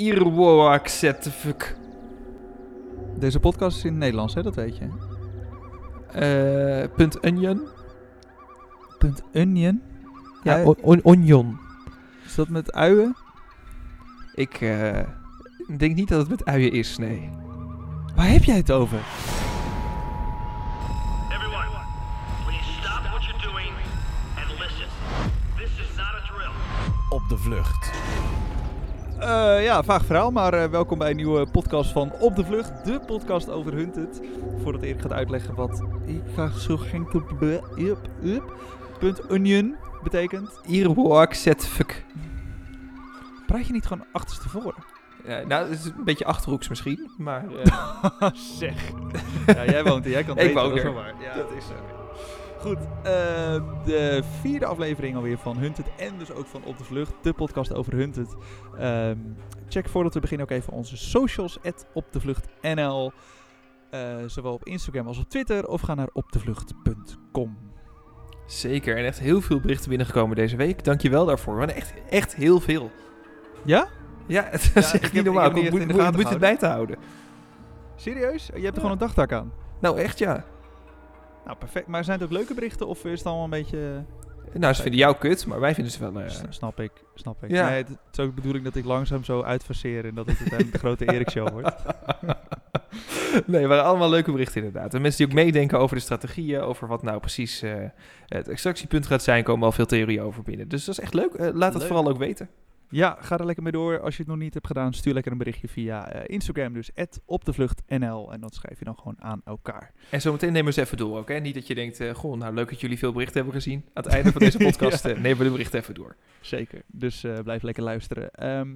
Irwoak fuck. Deze podcast is in het Nederlands, hè? dat weet je. Eh, punt onion. Punt onion. Ja, Ja, on- on- onion. is dat met uien? Ik eh, denk niet dat het met uien is, nee. Waar heb jij het over? Everyone, please stop what you're doing and listen. This is not a drill. Op de vlucht. Eh, ja, vaag verhaal, maar eh, welkom bij een nieuwe podcast van Op de Vlucht, de podcast over Hunted. Voordat Erik gaat uitleggen wat ik ga zo geen up, up, punt onion betekent. Irwoak fuck. Praat je niet gewoon achterstevoren? Ja, nou, het is een beetje achterhoeks misschien, maar... eh, zeg. ja, jij woont er, jij kan het Ik weten, woon er. Ja, dat is zo. Goed, eh, de vierde aflevering alweer van Hunted en dus ook van Op de Vlucht, de podcast over Hunted. Ehm, check voordat we beginnen ook even onze socials, opdevluchtnl, eh zowel op Instagram als op Twitter, of ga naar opdevlucht.com. Zeker, en echt heel veel berichten binnengekomen deze week. Dankjewel daarvoor. Maar echt, echt heel veel. Ja? Ja, het is echt niet normaal. Ik de moet het bij te houden. Serieus? Je hebt er gewoon een dagtaak aan? Nou, echt ja. Nou, perfect. Maar zijn het ook leuke berichten of is het allemaal een beetje... Nou, ze vinden jou kut, maar wij vinden ze wel... eh, S- snap ik, snap ik. Ja. Nee, het het is ook de bedoeling dat ik langzaam zo uitfaseer en dat het uiteindelijk de grote Erik show wordt. nee, waren allemaal leuke berichten inderdaad. En mensen die ook meedenken over de strategieën, over wat nou precies eh, het extractiepunt gaat zijn, komen al veel theorieën over binnen. Dus dat is echt leuk. Eh, laat het Leuk. vooral ook weten. Ja, ga er lekker mee door. Als je het nog niet hebt gedaan, stuur lekker een berichtje via eh, Instagram, dus opdevluchtnl. En dat schrijf je dan gewoon aan elkaar. En zometeen nemen we ze even door ook. Hè? Niet dat je denkt, eh, goh, nou leuk dat jullie veel berichten hebben gezien. Aan het einde van deze podcast Ja. eh, nemen we de berichten even door. Zeker. Dus blijf lekker luisteren. Ehm,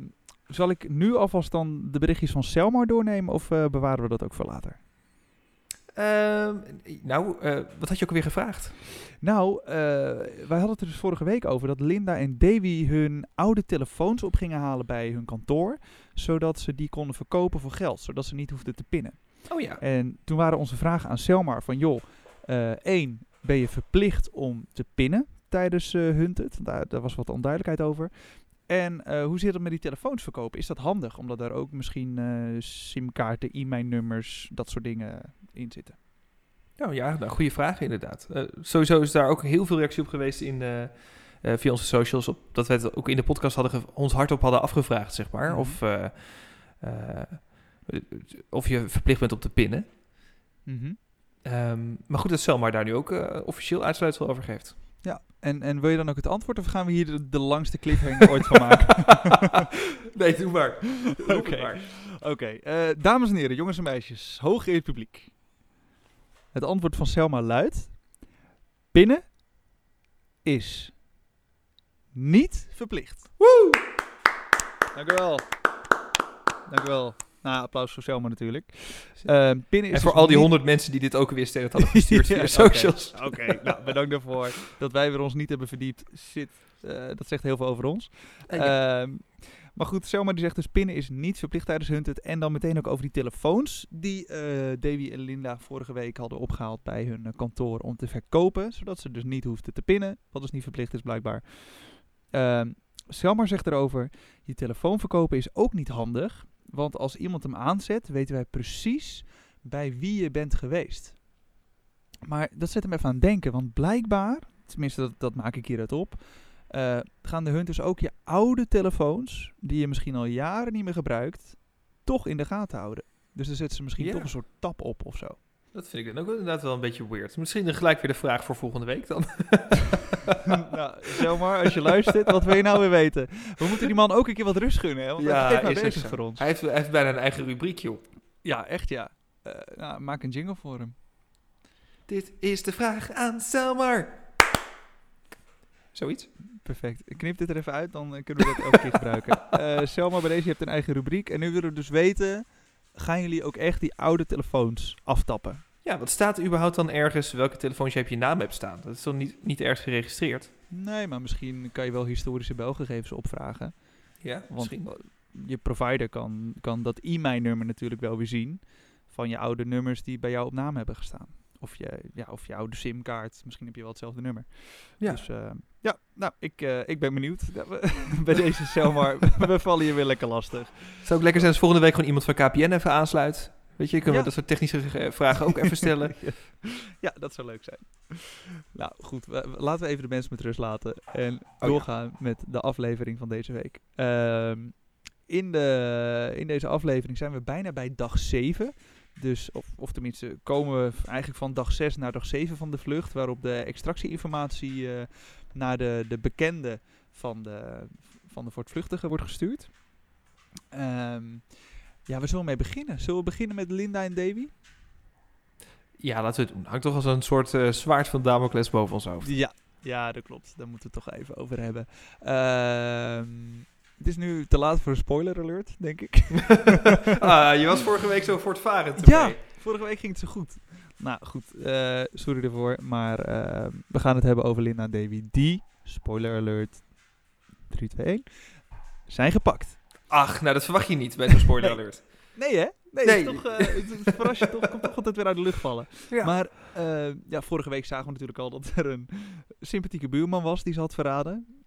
zal ik nu alvast dan de berichtjes van Selmar doornemen of bewaren we dat ook voor later? Ehm, nou, eh, wat had je ook alweer gevraagd? Nou, eh, wij hadden het er dus vorige week over dat Linda en Davy hun oude telefoons op gingen halen bij hun kantoor. Zodat ze die konden verkopen voor geld, zodat ze niet hoefden te pinnen. Oh ja. En toen waren onze vragen aan Selmar van, joh, eh, één, ben je verplicht om te pinnen tijdens Hunted? Daar, daar was wat onduidelijkheid over. En hoe zit het met die telefoons verkopen? Is dat handig? Omdat daar ook misschien simkaarten, e-mailnummers, dat soort dingen in zitten. Nou ja, nou, goede vraag inderdaad. Eh, sowieso is daar ook heel veel reactie op geweest in de, eh, via onze socials. Op, dat we het ook in de podcast hadden ons hardop hadden afgevraagd, zeg maar. Mhm. Of, eh, eh, of je verplicht bent om te pinnen. Ehm, maar goed dat Selma daar nu ook officieel uitsluitsel over geeft. Ja, en, en wil je dan ook het antwoord of gaan we hier de, de langste cliffhanger ooit van maken? nee, doe maar. Oké. het dames en heren, jongens en meisjes, hooggeëerd publiek. Het antwoord van Selma luidt: pinnen is niet verplicht. Woe! Dank u wel. Dank u wel. Nou, applaus voor Selma natuurlijk. Pinnen is En voor dus al die niet- honderd mensen die dit ook weer steeds hadden gestuurd via Ja, socials. Oké, nou bedankt daarvoor. Dat wij weer ons niet hebben verdiept, zit, eh, dat zegt heel veel over ons. Ehm, maar goed, Selma die zegt dus pinnen is niet verplicht tijdens Hunted. En dan meteen ook over die telefoons die eh Davy en Linda vorige week hadden opgehaald bij hun eh, kantoor om te verkopen. Zodat ze dus niet hoefden te pinnen, wat dus niet verplicht is blijkbaar. Ehm Selma zegt erover, je telefoon verkopen is ook niet handig. Want als iemand hem aanzet, weten wij precies bij wie je bent geweest. Maar dat zet hem even aan het denken, want blijkbaar, tenminste dat, dat maak ik hieruit op, eh, gaan de hunters ook je oude telefoons, die je misschien al jaren niet meer gebruikt, toch in de gaten houden. Dus dan zetten ze misschien toch een soort tap op of zo. Dat vind ik dan ook inderdaad wel een beetje weird. Misschien dan gelijk weer de vraag voor volgende week dan. nou, zomaar, als je luistert, wat wil je nou weer weten? We moeten die man ook een keer wat rust gunnen, hè? Want Ja, hij is bezig voor ons. Hij heeft, hij heeft bijna een eigen rubriek, joh. Ja, echt ja. Eh, nou, maak een jingle voor hem. Dit is de vraag aan Selmar. Zoiets. Perfect. Ik knip dit er even uit, dan eh, kunnen we dat elke keer gebruiken. Eh Selma, bij deze, je hebt een eigen rubriek. En nu willen we dus weten, gaan jullie ook echt die oude telefoons aftappen? Ja, wat staat er überhaupt dan ergens welke telefoons je op je naam hebt staan? Dat is toch niet, niet ergens geregistreerd? Nee, maar misschien kan je wel historische belgegevens opvragen. Ja, Want misschien. je provider kan, kan dat e-mail-nummer natuurlijk wel weer zien van je oude nummers die bij jou op naam hebben gestaan. Of je, ja, of je oude simkaart. Misschien heb je wel hetzelfde nummer. Ja. Dus eh, ja, nou, ik, eh, ik ben benieuwd. Bij deze Selmar, we vallen hier weer lekker lastig. Het zou ook lekker zijn als volgende week gewoon iemand van KPN even aansluit. Weet je, kunnen Ja. we dat soort technische vragen ook even stellen. ja, dat zou leuk zijn. Nou goed, we- we- laten we even de mensen met rust laten. En ja. doorgaan met de aflevering van deze week. Ehm, in, de, in deze aflevering zijn we bijna bij dag 7. Dus, of, of tenminste, komen we eigenlijk van dag 6 naar dag 7 van de vlucht. Waarop de extractieinformatie eh, naar de, de bekende van de, van de voortvluchtige wordt gestuurd. Ehm, ja, waar zullen we mee beginnen? Zullen we beginnen met Linda en Davy? Ja, laten we het doen. Hangt toch als een soort eh, zwaard van Damocles boven ons hoofd. Ja, ja, dat klopt. Daar moeten we het toch even over hebben. Ehm, het is nu te laat voor een spoiler alert, denk ik. ah, je was vorige week zo voortvarend. Ja, vorige week ging het zo goed. Nou goed, eh, sorry ervoor. Maar eh, we gaan het hebben over Linda en Davy. Die, spoiler alert, 3, 2, 1, zijn gepakt. Ach, nou dat verwacht je niet bij zo'n spoiler Nee. alert. Nee hè? Nee, Nee. Het, is toch, eh, het, verrast je toch, komt toch altijd weer uit de lucht vallen. Ja. Maar ja, vorige week zagen we natuurlijk al dat er een sympathieke buurman was die ze had verraden.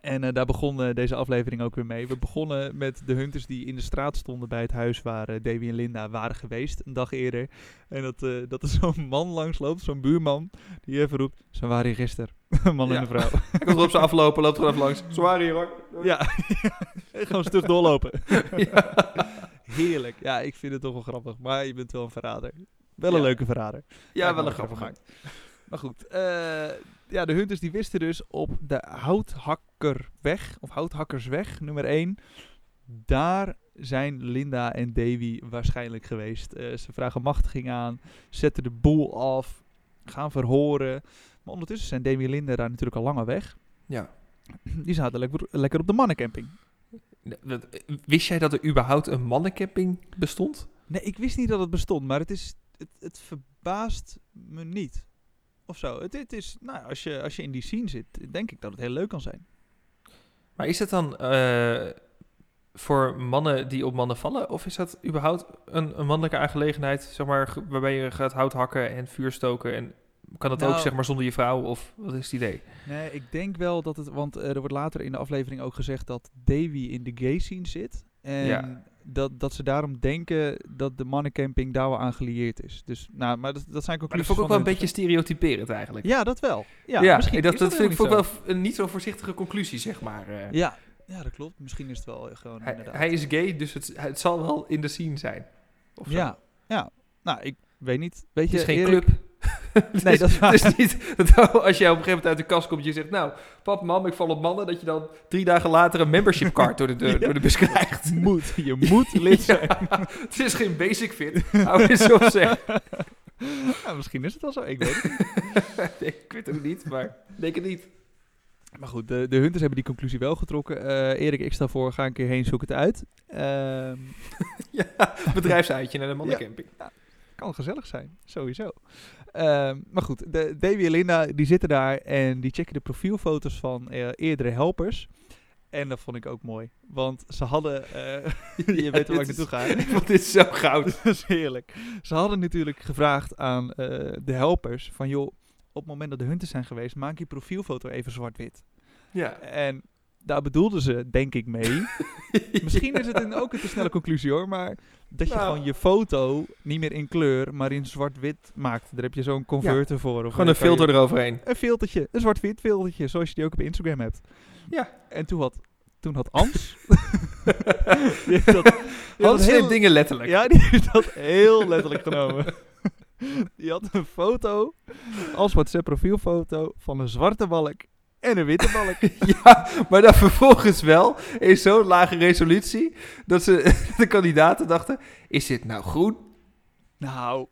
En eh, daar begon eh, deze aflevering ook weer mee. We begonnen met de hunters die in de straat stonden bij het huis waar eh, Davy en Linda waren geweest, een dag eerder. En dat, dat er zo'n man langs loopt, zo'n buurman, die even roept, ze waren hier gisteren, man Ja. en een vrouw. Hij komt erop ze aflopen, loopt gewoon even langs. Zwaar hier hoor. ja, gewoon stug doorlopen. Ja. Heerlijk. Ja, ik vind het toch wel grappig. Maar je bent wel een verrader. Wel een Ja. leuke verrader. Ja, wel een grappige grappig. Maar goed. eh, ja, de hunters die wisten dus op de Houthakkerweg, of Houthakkersweg, nummer 1. Daar zijn Linda en Davy waarschijnlijk geweest. Eh, ze vragen machtiging aan, zetten de boel af, gaan verhoren. Maar ondertussen zijn Davy en Linda daar natuurlijk al langer weg. Ja. Die zaten lekker, lekker op de mannencamping. Wist jij dat er überhaupt een mannencamping bestond? Nee, ik wist niet dat het bestond, maar het, is, het, het verbaast me niet. Of zo. Het, het is, nou, als je, als je in die scene zit, denk ik dat het heel leuk kan zijn. Maar is het dan eh, voor mannen die op mannen vallen? Of is dat überhaupt een, een mannelijke aangelegenheid? Zeg maar, waarbij je gaat hout hakken en vuur stoken. En kan dat ook Nou- zeg maar zonder je vrouw? Of wat is het idee? Nee, ik denk wel dat het, want eh, er wordt later in de aflevering ook gezegd dat Davy in de gay scene zit. En Ja. Dat, dat ze daarom denken dat de mannencamping daar wel aan gelieerd is. Dus, nou, maar dat, dat zijn Maar dat conclusies vond ik ook wel een beetje stereotyperend eigenlijk. Ja, dat wel. Ja, Ja, misschien dat, is dat, vind ik helemaal wel een niet zo voorzichtige conclusie, zeg maar. eh. Ja, ja, dat klopt. Misschien is het wel gewoon hij, inderdaad. hij is gay, dus het, het zal wel in de scene zijn. Of. Ja, ja. Nou, ik weet niet. Weet Het je, is geen Erik- club. Nee, is- dat is waar. Niet dat als jij op een gegeven moment uit de kast komt en je zegt... Nou, pap, mam, ik val op mannen. Dat je dan drie dagen later een membership card door de, deur, Ja. door de bus krijgt. Moet. Je moet lid zijn. Ja, het is geen basic fit. Hou eens op zeg. Ja, misschien is het wel zo. Ik weet het niet. Nee, ik weet het ook niet, maar denk het niet. Maar goed, de, de hunters hebben die conclusie wel getrokken. Eh, Erik, ik stel voor, ga een keer heen, zoek het uit. Ehm, Ja, bedrijfsuitje naar de mannencamping. kan gezellig zijn, sowieso. Ehm, maar goed, de, Davy en Linda die zitten daar en die checken de profielfoto's van eh, eerdere helpers. En dat vond ik ook mooi. Want ze hadden... eh, je weet waar ik naartoe ga. vond dit zo goud. Dat is heerlijk. Ze hadden natuurlijk gevraagd aan eh, de helpers van... joh, op het moment dat de hunters zijn geweest... maak je profielfoto even zwart-wit. Ja. En daar bedoelden ze, denk ik, mee. Misschien is het een, ook een te snelle conclusie hoor, maar dat je Nou. gewoon je foto niet meer in kleur, maar in zwart-wit maakt. Daar heb je zo'n converter voor. Of Gewoon een je- filter eroverheen. Een filtertje, een zwart-wit filtertje, zoals je die ook op Instagram hebt. Ja. En toen had, toen had Ans... die heeft dat, die had Hans heel, dingen letterlijk. ja, die heeft dat heel letterlijk genomen. Die had een foto als WhatsApp profielfoto van een zwarte balk en een witte balk. Ja, maar dan vervolgens wel in zo'n lage resolutie dat ze de kandidaten dachten: is dit nou groen? Nou,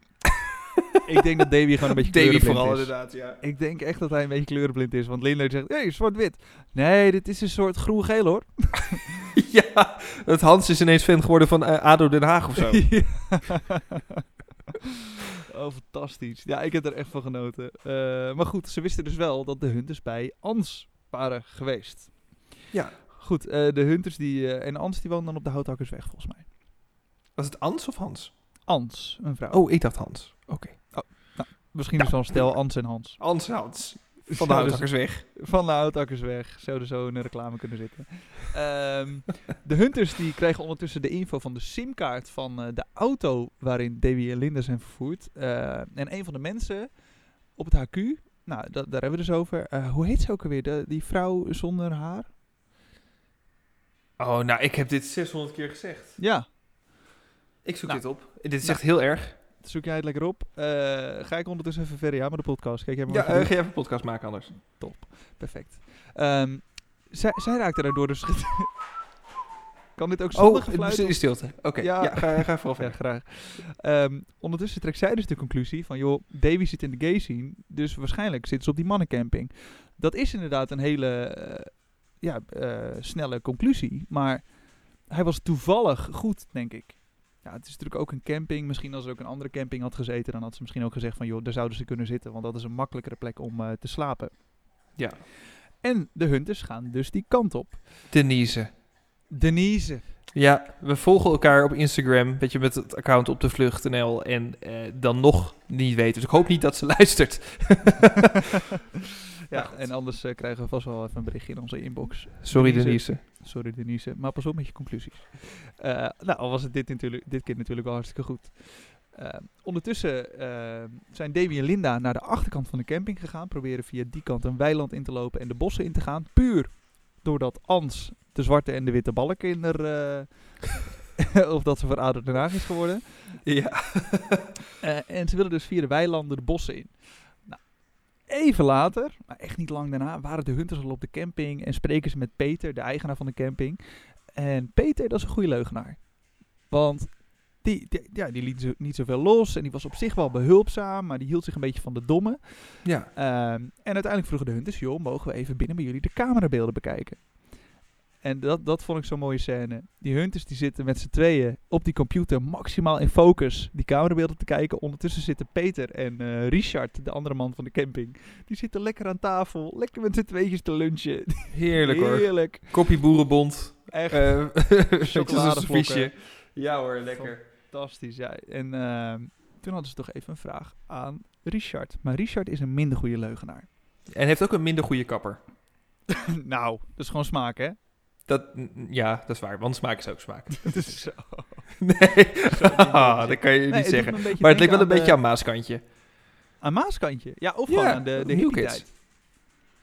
ik denk dat Davy gewoon een beetje Davy kleurenblind vooral is. inderdaad, ja. Ik denk echt dat hij een beetje kleurenblind is. Want Linda zegt, hey, zwart-wit. Nee, dit is een soort groen-geel hoor. ja, dat Hans is ineens fan geworden van eh, ADO Den Haag of zo. Ja. Oh, fantastisch. Ja, ik heb er echt van genoten. Eh, maar goed, ze wisten dus wel dat de hunters bij Ans waren geweest. Ja. Goed, eh, de hunters die, eh, en Ans die woont dan op de Houthakkersweg volgens mij. Was het Ans of Hans? Ans, een vrouw. Oh, ik dacht Hans. Oké. Nou, Misschien is wel stel Ans en Hans. Hans Hans. Van de Zouden houthakkers weg. ze- Van de houtakkers weg. Zouden zo in een reclame kunnen zitten. Ehm, de Hunters die kregen ondertussen de info van de simkaart van eh, de auto waarin Davy en Linda zijn vervoerd. Eh, en een van de mensen op het HQ, nou, da- daar hebben we dus over. Eh, hoe heet ze ook alweer? De, die vrouw zonder haar? Oh, nou, ik heb dit 600 keer gezegd. Ja, Ik zoek Nou. dit op. Dit is Nou. echt heel erg. Zoek jij het lekker op. Eh, ga ik ondertussen even verder ja, met de podcast. Kijk, jij maar Ja, eh, ga je even een podcast maken anders. Perfect. Ehm, zij, zij raakte daardoor dus... kan dit ook zonder Oh, gefluit? is stilte. Oké, Ja. ja. ga, ga vooral Ja, verder. graag. Ehm, ondertussen trekt zij dus de conclusie van, joh, Davy zit in de gay scene, dus waarschijnlijk zit ze op die mannencamping. Dat is inderdaad een hele eh, ja, snelle conclusie, maar hij was toevallig goed, denk ik. Ja, het is natuurlijk ook een camping. Misschien als er ook een andere camping had gezeten, dan had ze misschien ook gezegd van, joh, daar zouden ze kunnen zitten, want dat is een makkelijkere plek om eh, te slapen. Ja. En de hunters gaan dus die kant op. Denise. Denise. Ja, we volgen elkaar op Instagram, weet je, met het account op de vlucht.nl en eh, dan nog niet weten. Dus ik hoop niet dat ze luistert. ja, en anders eh, krijgen we vast wel even een berichtje in onze inbox. Sorry Denise. Denise. Sorry Denise, maar pas op met je conclusies. Eh, nou, al was het dit, natuurlijk, dit keer natuurlijk wel hartstikke goed. Eh, ondertussen zijn Davy en Linda naar de achterkant van de camping gegaan. Proberen via die kant een weiland in te lopen en de bossen in te gaan. Puur doordat Ans de zwarte en de witte balk in er... eh, of dat ze verouderd Den Haag is geworden. Ja. Eh, en ze willen dus via de weilanden de bossen in. Even later, maar echt niet lang daarna, waren de hunters al op de camping en spreken ze met Peter, de eigenaar van de camping. En Peter, dat is een goede leugenaar. Want die, die- ja, die liet zo, niet zoveel los en die was op zich wel behulpzaam, maar die hield zich een beetje van de domme. Ja. Ehm, en uiteindelijk vroegen de hunters, joh, mogen we even binnen bij jullie de camerabeelden bekijken? En dat, dat vond ik zo'n mooie scène. Die hunters die zitten met z'n tweeën op die computer maximaal in focus die camerabeelden te kijken. Ondertussen zitten Peter en eh, Richard, de andere man van de camping, die zitten lekker aan tafel, lekker met z'n tweetjes te lunchen. Heerlijk hoor. Heerlijk. Koppie boerenbond. Echt serviesje. Ja hoor, lekker. fantastisch. Ja. En ehm, toen hadden ze toch even een vraag aan Richard. Maar Richard is een minder goede leugenaar. En heeft ook een minder goede kapper. nou, dat is gewoon smaak, hè? Dat, ja, dat is waar, want smaak is ook smaak. Dat is zo. Nee, Ah, dat kan je Nee, niet zeggen. een Maar het lijkt wel een beetje aan Maaskantje. Aan Maaskantje. Ja, of Ja, gewoon aan de, de New Kids.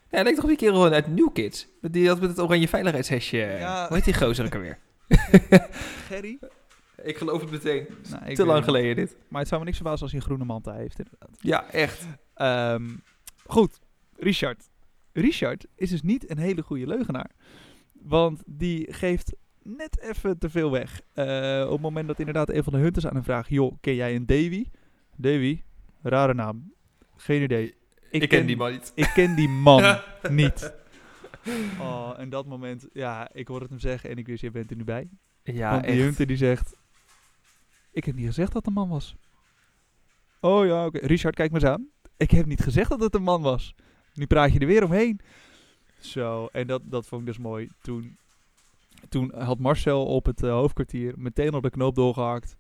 Ja, het lijkt toch die kerel uit New Kids. Die had met het oranje veiligheidshesje. Ja. Hoe heet die gozer ook alweer? Gerry? Ik geloof het meteen. Nou, Te lang geleden dit. Maar het zou me niks verbazen als hij een groene manta heeft, inderdaad. Ja, echt. Ehm, goed, Richard. Richard is dus niet een hele goede leugenaar. Want die geeft net even te veel weg. Eh, op het moment dat inderdaad een van de hunters aan hem vraagt... joh, ken jij een Davy? Davy? Rare naam. Geen idee. Ik, ken die man niet. Ik ken die man niet. Oh, en dat moment, ja, ik hoorde het hem zeggen en ik wist, je bent er nu bij. Ja, Want die echt. hunter die zegt, ik heb niet gezegd dat het een man was. Oh ja, oké. Richard, kijk maar eens aan. Ik heb niet gezegd dat het een man was. Nu praat je er weer omheen. Zo, en dat, dat vond ik dus mooi. Toen, toen had Marcel op het eh, hoofdkwartier meteen op de knoop doorgehakt.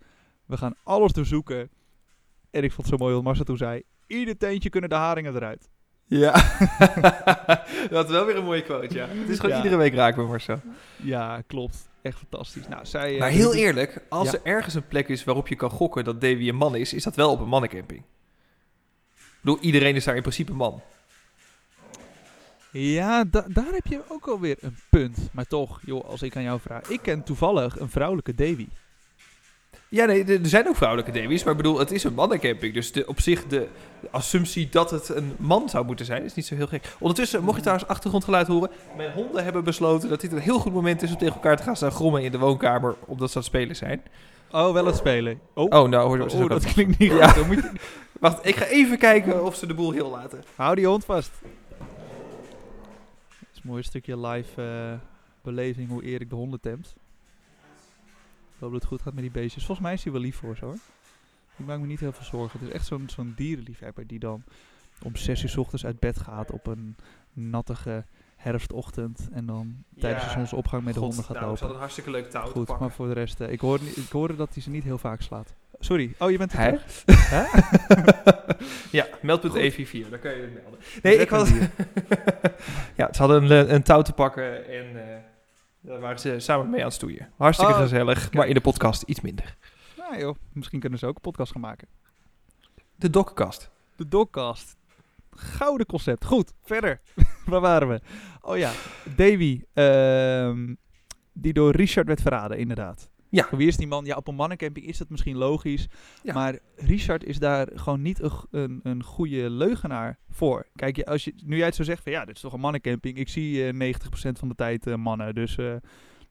We gaan alles doorzoeken. En ik vond het zo mooi wat Marcel toen zei. Ieder teentje kunnen de haringen eruit. Ja. dat is wel weer een mooie quote, ja. Het is gewoon Ja. iedere week raak bij Marcel. Ja, klopt. Echt fantastisch. Nou, zij, eh, Maar heel eerlijk, als Ja. er ergens een plek is waarop je kan gokken dat Davy een man is, is dat wel op een mannencamping. Ik bedoel, iedereen is daar in principe man. Ja, da- daar heb je ook alweer een punt. Maar toch, joh, als ik aan jou vraag. Ik ken toevallig een vrouwelijke Davy. Ja, nee, er zijn ook vrouwelijke Davies, maar ik bedoel, het is een mannencamping. Dus de, op zich de, de assumptie dat het een man zou moeten zijn, is niet zo heel gek. Ondertussen, mocht je trouwens achtergrondgeluid horen, mijn honden hebben besloten dat dit een heel goed moment is om tegen elkaar te gaan staan grommen in de woonkamer, omdat ze aan het spelen zijn. Oh, wel het spelen. Oh, Oh, nou, hoor, oh, dat klinkt niet goed. Dan moet je... Wacht, ik ga even kijken of ze de boel heel laten. Hou die hond vast. Mooi stukje live eh, beleving hoe Erik de honden temt. Ik hoop dat het goed gaat met die beestjes. Volgens mij is hij wel lief voor ze hoor. Ik maak me niet heel veel zorgen. Het is echt zo'n zo'n dierenliefhebber die dan om 6 uur 's ochtends uit bed gaat op een nattige herfstochtend. En dan tijdens de zonsopgang met de honden gaat nou, Ze lopen. hadden een hartstikke leuk touw te Goed, pakken. maar voor de rest, eh, ik, hoorde, ik hoorde dat hij ze niet heel vaak slaat. Sorry. Oh, je bent er ja, meld.e44, daar kan je het melden. Nee, ik was... ja, ze hadden een, een touw te pakken en eh, daar waren ze samen mee aan het stoeien. Hartstikke Oh, gezellig, maar in de podcast iets minder. Nou joh, misschien kunnen ze ook een podcast gaan maken. De dokkast. De Dogcast. Gouden concept. Goed, verder. Waar waren we? Oh ja, Davy. ehm, die door Richard werd verraden, inderdaad. Ja. Wie is die man? Ja, op een mannencamping is dat misschien logisch. Ja. Maar Richard is daar gewoon niet een, een, een goede leugenaar voor. Kijk, je, als je, nu jij het zo zegt van ja, dit is toch een mannencamping. Ik zie eh 90% van de tijd eh, mannen. Dus eh,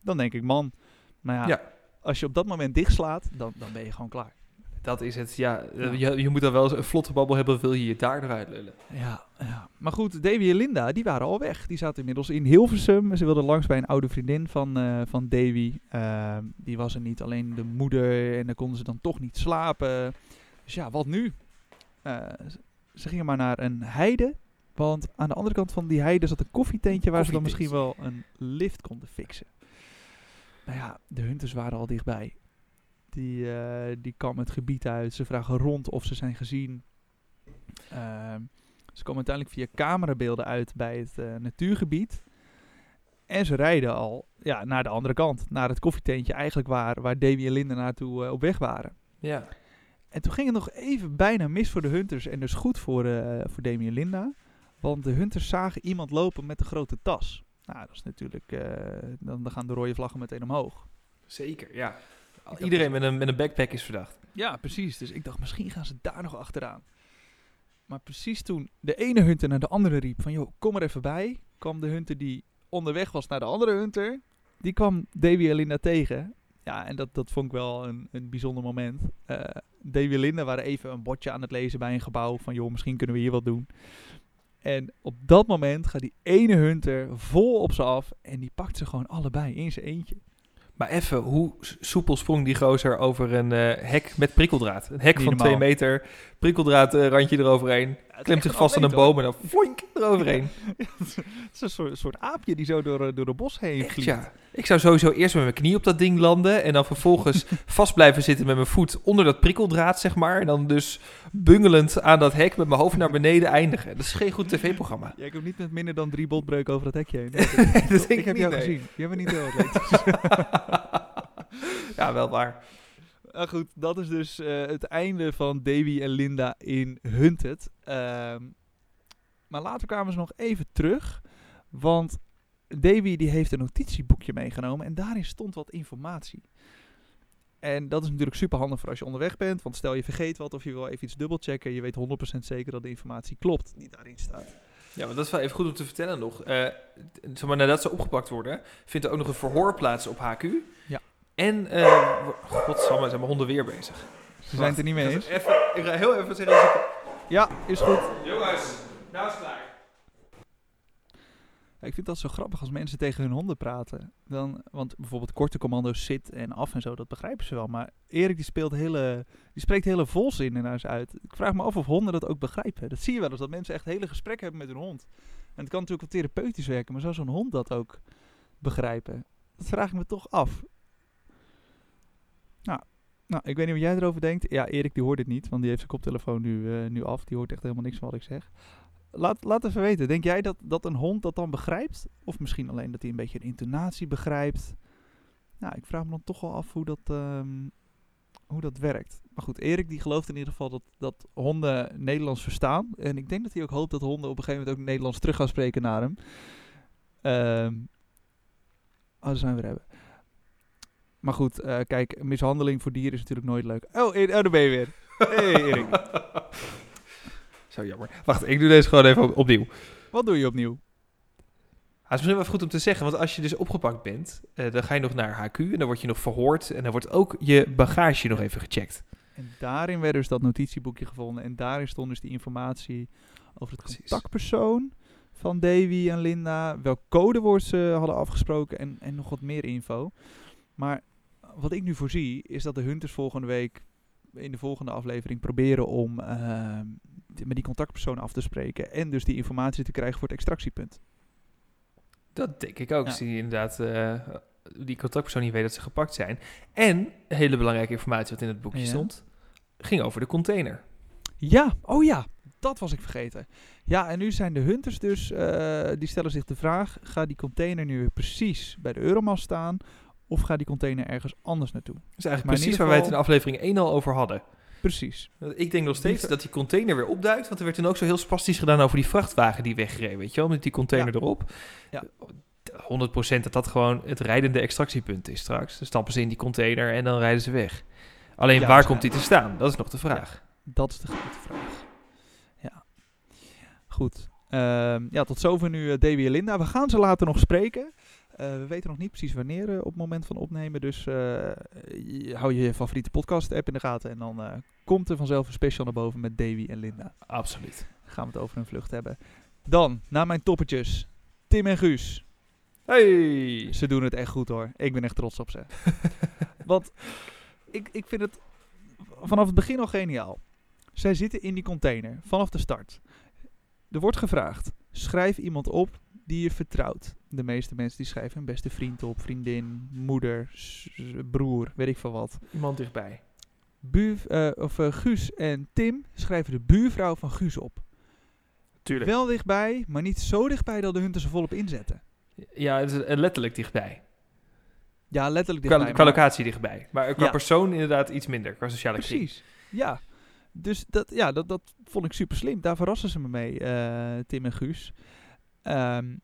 dan denk ik man. Maar ja, Ja. als je op dat moment dichtslaat, dan, dan ben je gewoon klaar. Dat is het, ja. Ja. Je, je moet dan wel eens een vlotte babbel hebben, wil je je daar eruit lullen. Ja, ja. Maar goed, Davy en Linda, die waren al weg. Die zaten inmiddels in Hilversum. Ze wilden langs bij een oude vriendin van, eh, van Davy. Ehm, die was er niet, alleen de moeder. En dan konden ze dan toch niet slapen. Dus ja, wat nu? Eh, ze gingen maar naar een heide. Want aan de andere kant van die heide zat een koffietentje... waar ze dan misschien wel een lift konden fixen. Nou ja, de hunters waren al dichtbij. Die, eh die kwamen het gebied uit. Ze vragen rond of ze zijn gezien. Ehm, ze komen uiteindelijk via camerabeelden uit bij het eh, natuurgebied. En ze rijden al ja, naar de andere kant. Naar het koffietentje eigenlijk waar, waar Davy en Linda naartoe eh, op weg waren. Ja. En toen ging het nog even bijna mis voor de Hunters. En dus goed voor, voor Demi en Linda. Want de Hunters zagen iemand lopen met een grote tas. Nou, dat is natuurlijk... dan, dan gaan de rode vlaggen meteen omhoog. Zeker, ja. Dacht Iedereen met een, met een backpack is verdacht. Ja, precies. Dus ik dacht, misschien gaan ze daar nog achteraan. Maar precies toen de ene hunter naar de andere riep van... joh, kom er even bij. kwam de hunter die onderweg was naar de andere hunter. Die kwam Davy en Linda tegen. Ja, en dat, dat vond ik wel een, een bijzonder moment. Eh Davy en Linda waren even een bordje aan het lezen bij een gebouw. Van joh, misschien kunnen we hier wat doen. En op dat moment gaat die ene hunter vol op ze af. En die pakt ze gewoon allebei in zijn eentje. Maar even, hoe soepel sprong die gozer over een eh, hek met prikkeldraad? Een hek Niet van normaal. twee meter, prikkeldraad eh, eroverheen. Klemt zich vast aan een boom en dan floink eroverheen. Het is een soort, soort aapje die zo door, eh, door de bos heen Echt, vliegt. ja. Ik zou sowieso eerst met mijn knie op dat ding landen en dan vervolgens vast blijven zitten met mijn voet onder dat prikkeldraad, zeg maar. En dan dus bungelend aan dat hek met mijn hoofd naar beneden eindigen. Dat is geen goed tv-programma. Ja, ik heb niet met minder dan drie botbreuken over dat hekje heen. dat denk ik ik heb niet, jou nee. gezien. Je bent niet heel ja, wel waar. Ah, goed, dat is dus eh, het einde van Davy en Linda in Hunted. Ehm, maar later kwamen ze nog even terug. Want Davy die heeft een notitieboekje meegenomen en daarin stond wat informatie. En dat is natuurlijk super handig voor als je onderweg bent. Want stel je vergeet wat of je wil even iets dubbelchecken. Je weet 100% zeker dat de informatie klopt die daarin staat. Ja, maar dat is wel even goed om te vertellen nog. Eh, zeg maar, nadat ze opgepakt worden, vindt er ook nog een verhoor plaats op HQ. Ja. En, eh godsamme, zijn mijn honden weer bezig. Ze zijn het er niet mee eens. Even, ik ga heel even zeggen... ik- Ja, is goed. Jongens, nou is het klaar. Ik vind dat zo grappig als mensen tegen hun honden praten. Dan, want bijvoorbeeld korte commando's zit en af en zo, dat begrijpen ze wel. Maar Erik die, speelt hele, die spreekt hele volzinnen naar ze uit. Ik vraag me af of honden dat ook begrijpen. Dat zie je wel eens, dat mensen echt hele gesprekken hebben met hun hond. En het kan natuurlijk wel therapeutisch werken, maar zou zo'n hond dat ook begrijpen? Dat vraag ik me toch af. Nou, nou, ik weet niet wat jij erover denkt. Ja, Erik die hoort dit niet, want die heeft zijn koptelefoon nu, eh, nu af. Die hoort echt helemaal niks van wat ik zeg. Laat, laat even weten. Denk jij dat, dat een hond dat dan begrijpt? Of misschien alleen dat hij een beetje de intonatie begrijpt? Nou, ik vraag me dan toch wel af hoe dat, ehm, hoe dat werkt. Maar goed, Erik die gelooft in ieder geval dat, dat honden Nederlands verstaan. En ik denk dat hij ook hoopt dat honden op een gegeven moment ook Nederlands terug gaan spreken naar hem. Ehm oh, daar zijn we hebben. Maar goed, eh, kijk, mishandeling voor dieren is natuurlijk nooit leuk. Oh, oh daar ben je weer. Hey Erik. Zo jammer. Wacht, ik doe deze gewoon even op- opnieuw. Wat doe je opnieuw? Het is misschien wel even goed om te zeggen, want als je dus opgepakt bent, eh, dan ga je nog naar HQ en dan word je nog verhoord en dan wordt ook je bagage nog even gecheckt. En daarin werd dus dat notitieboekje gevonden. En daarin stond dus die informatie over het Precies. contactpersoon van Davy en Linda. Welk codewoord ze hadden afgesproken en, en nog wat meer info. Maar wat ik nu voorzie is dat de Hunters volgende week in de volgende aflevering proberen om ehm, met die contactpersoon af te spreken. En dus die informatie te krijgen voor het extractiepunt. Dat denk ik ook. Ja. Als die inderdaad eh, die contactpersoon niet weet dat ze gepakt zijn. En, hele belangrijke informatie wat in het boekje Ja. stond. ging over de container. Ja, oh ja, dat was ik vergeten. Ja, en nu zijn de hunters dus, eh, die stellen zich de vraag, gaat die container nu weer precies bij de Euromast staan, of gaat die container ergens anders naartoe? Dat is eigenlijk Maar precies waar wij het in aflevering 1 al over hadden. Precies. Ik denk nog steeds Die- dat die container weer opduikt. Want er werd toen ook zo heel spastisch gedaan over die vrachtwagen die wegreed. Weet je wel, met die container Ja. erop. Ja. 100% dat dat gewoon het rijdende extractiepunt is straks. Dan stappen ze in die container en dan rijden ze weg. Alleen Ja, waar komt die te staan? Dat is nog de vraag. Dat is de grote vraag. Ja. Goed. Ehm, ja, tot zover nu uh, Davy en Linda. We gaan ze later nog spreken. Eh, we weten nog niet precies wanneer eh, op het moment van opnemen. Dus eh, je- hou je favoriete podcast app in de gaten. En dan komt er vanzelf een special naar boven met Davy en Linda. Absoluut. Dan gaan we het over een vlucht hebben. Dan, naar mijn toppetjes. Tim en Guus. Hey! Ze doen het echt goed hoor. Ik ben echt trots op ze. Want ik, ik vind het vanaf het begin al geniaal. Zij zitten in die container vanaf de start. Er wordt gevraagd: schrijf iemand op die je vertrouwt. De meeste mensen die schrijven hun beste vriend op, vriendin, moeder, broer, weet ik veel wat. Iemand dichtbij. Buur, eh, of, eh, Guus en Tim schrijven de buurvrouw van Guus op. Tuurlijk. Wel dichtbij, maar niet zo dichtbij dat de hunters er volop inzetten. Ja, het is eh, letterlijk dichtbij. Ja, letterlijk Qua, dichtbij. qua maar- locatie dichtbij. Maar qua Ja. persoon inderdaad iets minder. Qua sociale kring. Precies. Ja. Dus dat, ja, dat, dat vond ik super slim. Daar verrassen ze me mee, Tim en Guus. Ehm,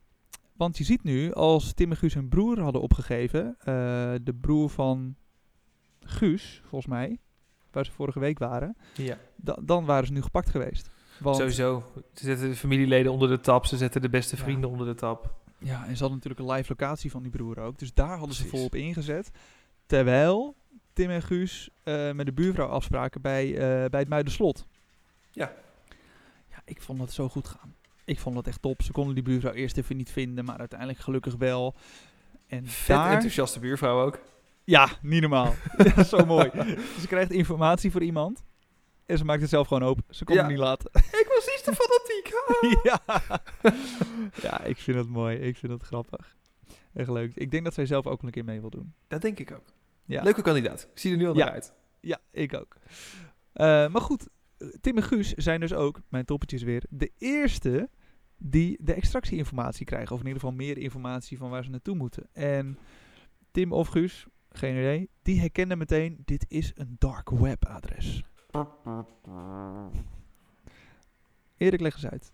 want je ziet nu, als Tim en Guus hun broer hadden opgegeven, eh, de broer van Guus, volgens mij, waar ze vorige week waren, Ja. da- dan waren ze nu gepakt geweest. Want, Sowieso. Ze zetten de familieleden onder de tap. Ze zetten de beste Ja. vrienden onder de tap. Ja, en ze hadden natuurlijk een live locatie van die broer ook. Dus daar hadden ze volop ingezet. Terwijl Tim en Guus eh, met de buurvrouw afspraken bij, eh, bij het Muiderslot. Ja. Ja, ik vond dat zo goed gaan. Ik vond dat echt top. Ze konden die buurvrouw eerst even niet vinden, maar uiteindelijk gelukkig wel. En Vet daar... enthousiaste buurvrouw ook. Ja, niet normaal. zo mooi. Ze krijgt informatie voor iemand. En ze maakt het zelf gewoon open. Ze kon Ja. het niet laten. Ik was iets te fanatiek. ja. ja, ik vind het mooi. Ik vind het grappig. Echt leuk. Ik denk dat zij zelf ook een keer mee wil doen. Dat denk ik ook. Ja. Leuke kandidaat. Ik zie er nu al Ja. naar uit. Ja, ik ook. Eh, maar goed, Tim en Guus zijn dus ook, mijn toppetjes weer, de eerste die de extractieinformatie krijgen. Of in ieder geval meer informatie van waar ze naartoe moeten. En Tim of Guus, geen idee, die herkenden meteen, dit is een dark web adres. Erik, leg eens uit.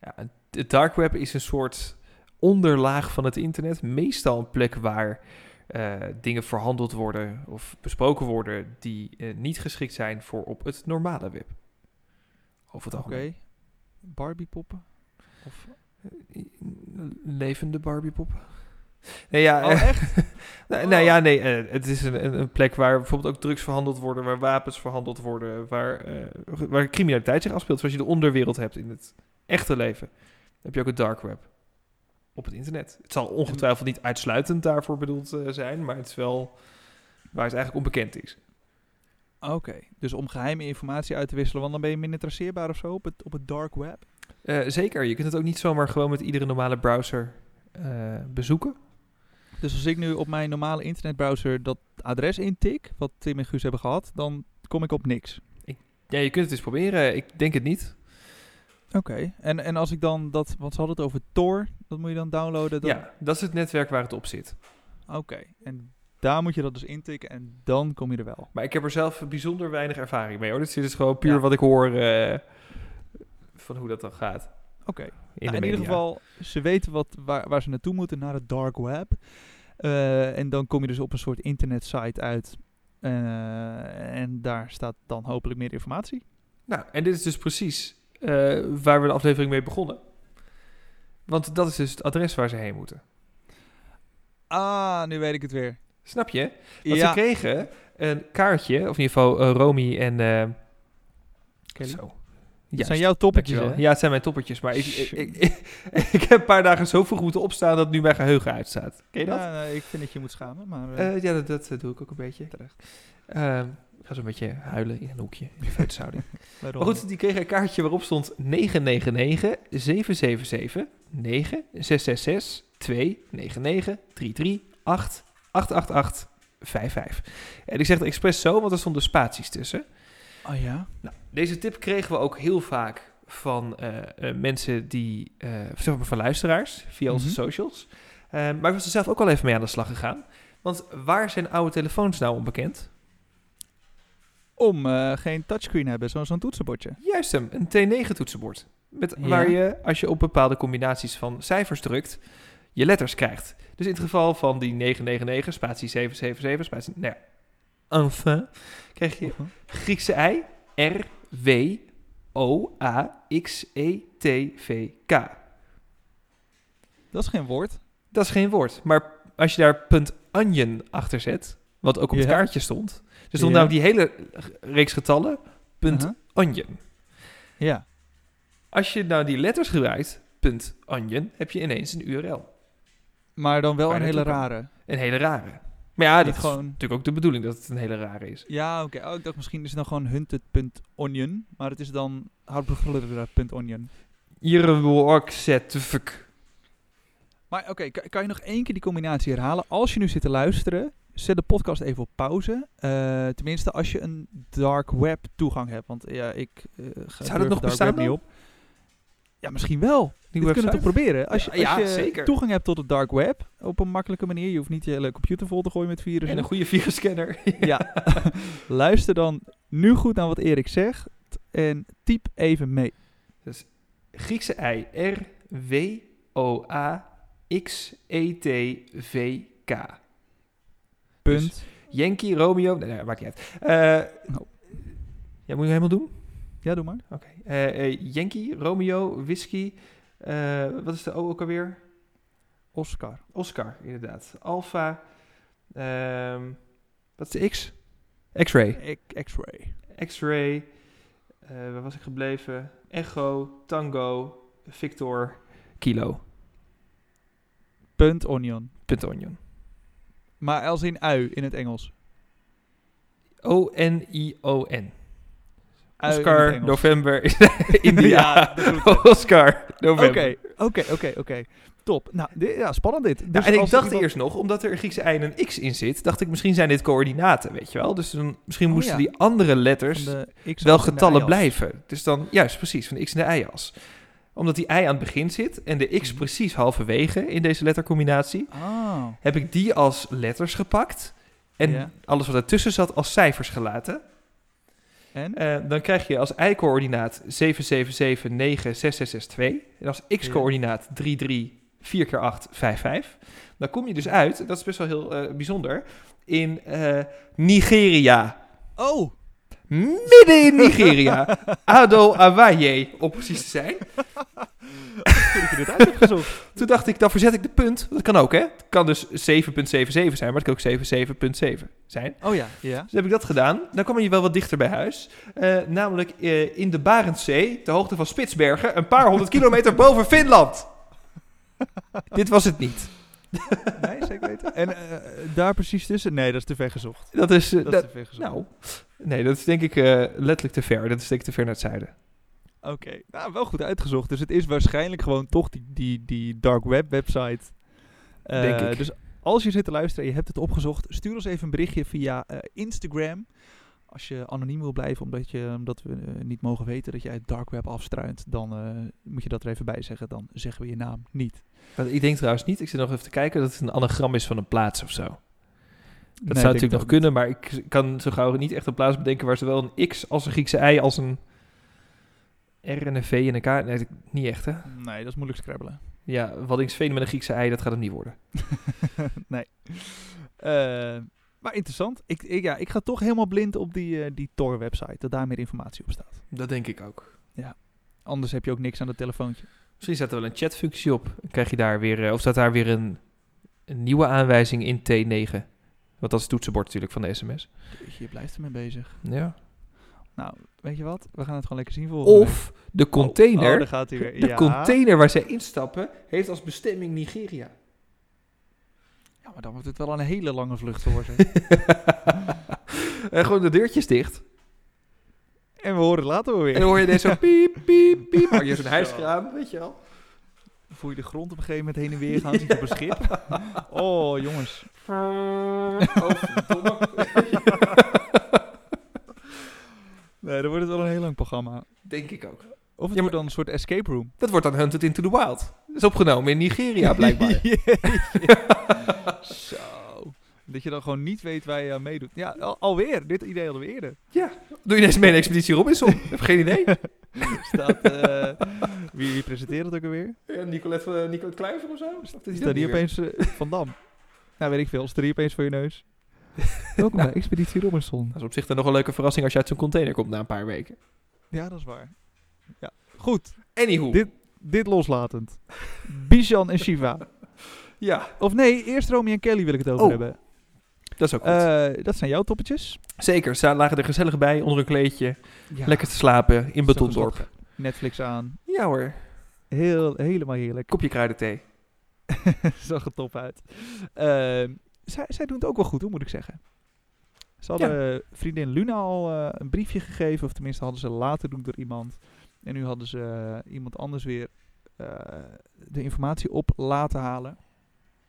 Ja, het dark web is een soort onderlaag van het internet. Meestal een plek waar eh, dingen verhandeld worden of besproken worden die eh, niet geschikt zijn voor op het normale web. Over het Oké. algemeen. Barbie poppen? Of, Levende Barbiepoppen. Nee, ja, oh, eh, echt? nou, Oh. nou ja, nee, eh, het is een, een, plek waar bijvoorbeeld ook drugs verhandeld worden, waar wapens verhandeld worden, waar, eh, waar criminaliteit zich afspeelt. Zoals je de onderwereld hebt in het echte leven. Dan heb je ook het dark web op het internet. Het zal ongetwijfeld niet uitsluitend daarvoor bedoeld eh, zijn, maar het is wel waar het eigenlijk onbekend is. Oké, dus om geheime informatie uit te wisselen, want dan ben je minder traceerbaar of zo op het, op het dark web? Eh, zeker, je kunt het ook niet zomaar gewoon met iedere normale browser eh, bezoeken. Dus als ik nu op mijn normale internetbrowser dat adres intik, wat Tim en Guus hebben gehad, dan kom ik op niks. Ja, je kunt het eens proberen. Ik denk het niet. Oké. En, en als ik dan dat, want ze hadden het over Tor, dat moet je dan downloaden. Dan, Ja, dat is het netwerk waar het op zit. Oké. En daar moet je dat dus intikken en dan kom je er wel. Maar ik heb er zelf bijzonder weinig ervaring mee hoor. Dit is dus gewoon puur Ja. wat ik hoor eh, van hoe dat dan gaat. Oké. In, Nou, in ieder geval, ze weten wat, waar, waar ze naartoe moeten, naar het dark web. Eh, en dan kom je dus op een soort internetsite uit. Eh, en daar staat dan hopelijk meer informatie. Nou, en dit is dus precies eh, waar we de aflevering mee begonnen. Want dat is dus het adres waar ze heen moeten. Ah, nu weet ik het weer. Snap je? Want ja. ze kregen een kaartje, of in ieder geval eh, Romy en... eh Kelly? Zo. Dat Juist, zijn jouw hè? Ja, het zijn mijn toppertjes. Maar ik, ik, ik, heb een paar dagen zo vroeg moeten opstaan dat nu mijn geheugen uitstaat. Ken je dat? Ja, nee, ik vind dat je moet schamen, maar... ja, dat, dat doe ik ook een beetje. Terecht. Ehm, ga zo'n beetje huilen in een hoekje in de feutushouding. maar goed, die kreeg een kaartje waarop stond 999 777 9 666 2 99 33 8 888 55. En ik zeg het expres zo, want er stonden spaties tussen. Oh ja? Nou, deze tip kregen we ook heel vaak van eh, eh, mensen die, eh, zeg maar van luisteraars, via onze Mhm. socials. Maar ik was er zelf ook al even mee aan de slag gegaan. Want waar zijn oude telefoons nou onbekend? Om eh, geen touchscreen hebben, zo- zo'n toetsenbordje. Juist hem, een T9 toetsenbord. Met, Ja. Waar je, als je op bepaalde combinaties van cijfers drukt, je letters krijgt. Dus in het geval van die 999, spatie 777, spatie... Nou ja, enfin, krijg je Griekse I, R, W, O, A, X, E, T, V, K. Dat is geen woord. Dat is geen woord. Maar als je daar punt onion achter zet, wat ook op het Ja. kaartje stond. Stond Ja. nou die hele reeks getallen, punt onion. Ja. Als je nou die letters gebruikt, punt onion, heb je ineens een URL. Maar dan wel een hele kan. rare. Een hele rare. Maar ja, dat is gewoon- natuurlijk ook de bedoeling dat het een hele rare is. Ja, oké. Oh, ik dacht misschien is het dan gewoon hunted.onion. Maar het is dan wordt zet fuck. Maar oké, kan, kan je nog één keer die combinatie herhalen? Als je nu zit te luisteren, zet de podcast even op pauze. Eh, tenminste, als je een dark web toegang hebt. Want ja, ik eh ga dat durf nog dark bestaan niet op. Ja, misschien wel. Die We kunnen het toch proberen? Als je, als Ja, je zeker. toegang hebt tot het dark web op een makkelijke manier. Je hoeft niet je hele computer vol te gooien met virussen. En een goede virusscanner. Ja, luister dan nu goed naar wat Erik zegt en typ even mee. Griekse I, R, W, O, A, X, E, T, V, K. Punt. Yankee, Romeo... Nee, nee, maakt niet uit. Eh, Oh. Ja, moet je helemaal doen? Ja, doe maar. Oké. Eh, eh, Yankee, Romeo, Whisky... wat is de O ook alweer? Oscar. Oscar, inderdaad. Alpha. ehm, wat is de X? X-ray. X-ray. X-ray. waar was ik gebleven? Echo, Tango, Victor, Kilo. Punt onion. Punt onion. Maar als in ui in het Engels. O-N-I-O-N. In Oscar, Engels. november, India. Ja, Oscar, november. Oké, oké, oké, oké. Top. Nou, ja, spannend dit. Nou, Dus en ik dacht iemand- eerst nog, omdat er een Griekse I en een X in zit, dacht ik misschien zijn dit coördinaten, weet je wel. Dus dan, misschien Oh, moesten ja. die andere letters wel getallen blijven. Dus dan, juist precies, van de X en de Y-as. Omdat die I aan het begin zit en de X Mhm. precies halverwege in deze lettercombinatie, Ah, heb ik die als letters gepakt. En alles wat ertussen zat als cijfers gelaten. en? Eh, dan krijg je als y-coördinaat 777966662. En als x-coördinaat 33 4 keer 8 55. Dan kom je dus uit, dat is best wel heel eh, bijzonder, in eh, Nigeria. Oh! Midden in Nigeria. Ado Awaye, om precies te zijn. Toen dacht ik, dan verzet ik de punt. Dat kan ook, hè? Het kan dus 7.77 zijn, maar het kan ook 77.7 zijn. Oh ja, ja. Dus heb ik dat gedaan. Dan kwam je wel wat dichter bij huis. Eh, namelijk eh, in de Barentszee, ter hoogte van Spitsbergen, een paar honderd kilometer boven Finland. Dit was het niet. Nee, zeker weten. En eh, daar precies tussen? Nee, dat is te ver gezocht. Dat is, eh, Dat, is te ver gezocht. nou, nee, dat is denk ik eh, letterlijk te ver. Dat is denk ik te ver naar het zuiden. Oké, nou wel goed uitgezocht. Dus het is waarschijnlijk gewoon toch die, die, die dark web website. Denk ik. Dus als je zit te luisteren en je hebt het opgezocht, stuur ons even een berichtje via Instagram. Als je anoniem wil blijven, omdat, je, omdat we eh, niet mogen weten dat jij het dark web afstruint, dan eh, moet je dat er even bij zeggen. Dan zeggen we je naam niet. Ik denk trouwens niet, ik zit nog even te kijken, dat het een anagram is van een plaats of zo. Dat Nee, zou natuurlijk nog kunnen, maar ik kan zo gauw niet echt een plaats bedenken waar zowel een X als een Griekse I als een R en een V en een K. Nee, niet echt hè. Nee, dat is moeilijk scrabbelen. Ja, Waddingsveen met een Griekse I, dat gaat hem niet worden. nee. Eh, maar interessant. Ik, ik, ja, ik ga toch helemaal blind op die, eh, die Tor-website, dat daar meer informatie op staat. Dat denk ik ook. Anders heb je ook niks aan het telefoontje. Misschien staat er wel een chatfunctie op. Krijg je daar weer, eh, of staat daar weer een, een nieuwe aanwijzing in T9. Want dat is het toetsenbord natuurlijk van de sms. Je blijft ermee bezig. Ja. Nou, weet je wat? We gaan het gewoon lekker zien volgende week. Of de container, Oh, daar gaat hij weer. de ja. container waar zij instappen, heeft als bestemming Nigeria. Ja, maar dan wordt het wel een hele lange vlucht ze. en gewoon de deurtjes dicht. en we horen het later wel En weer. dan hoor je deze zo piep, piep, piep. Maar je zo'n huiskraam, weet je wel. Voel je de grond op een gegeven moment heen en weer gaan. Je op een schip. Oh, jongens. Oh, verdomme. Nee, dan wordt het wel een heel lang programma. Denk ik ook. Of het Ja, maar- wordt dan een soort escape room. Dat wordt dan Hunted into the Wild. Dat is opgenomen in Nigeria, blijkbaar. Zo. Dat je dan gewoon niet weet waar je aan meedoet. Ja, al- alweer. Dit idee hadden we eerder. Doe je deze mee een expeditie Robinson? Ik heb geen idee. Staat, eh, wie, wie presenteert het ook alweer? Ja, Nicolette, uh, Nicolette Kluiver of zo? Staat Staat die opeens eh, Van Dam? Nou, weet ik veel. Staat die opeens voor je neus? Welkom bij Expeditie Robinson. Dat is op zich dan nog een leuke verrassing als je uit zo'n container komt na een paar weken. Ja, dat is waar. Ja. Goed. Anywho. Dit, dit loslatend. Bijan en Shiva. Ja, Of nee, eerst Romy en Kelly wil ik het over Oh, hebben. dat is ook goed. Eh, dat zijn jouw toppetjes. Zeker, ze lagen er gezellig bij onder een kleedje. Ja. Lekker te slapen in Betondorp. Netflix aan. Ja hoor, Heel, helemaal heerlijk. kopje kruidenthee. Zag er top uit. Ehm, zij, zij doen het ook wel goed, hoor, moet ik zeggen. Ze hadden vriendin Luna al eh, een briefje gegeven, of tenminste hadden ze laten doen door iemand. En nu hadden ze eh, iemand anders weer eh, de informatie op laten halen.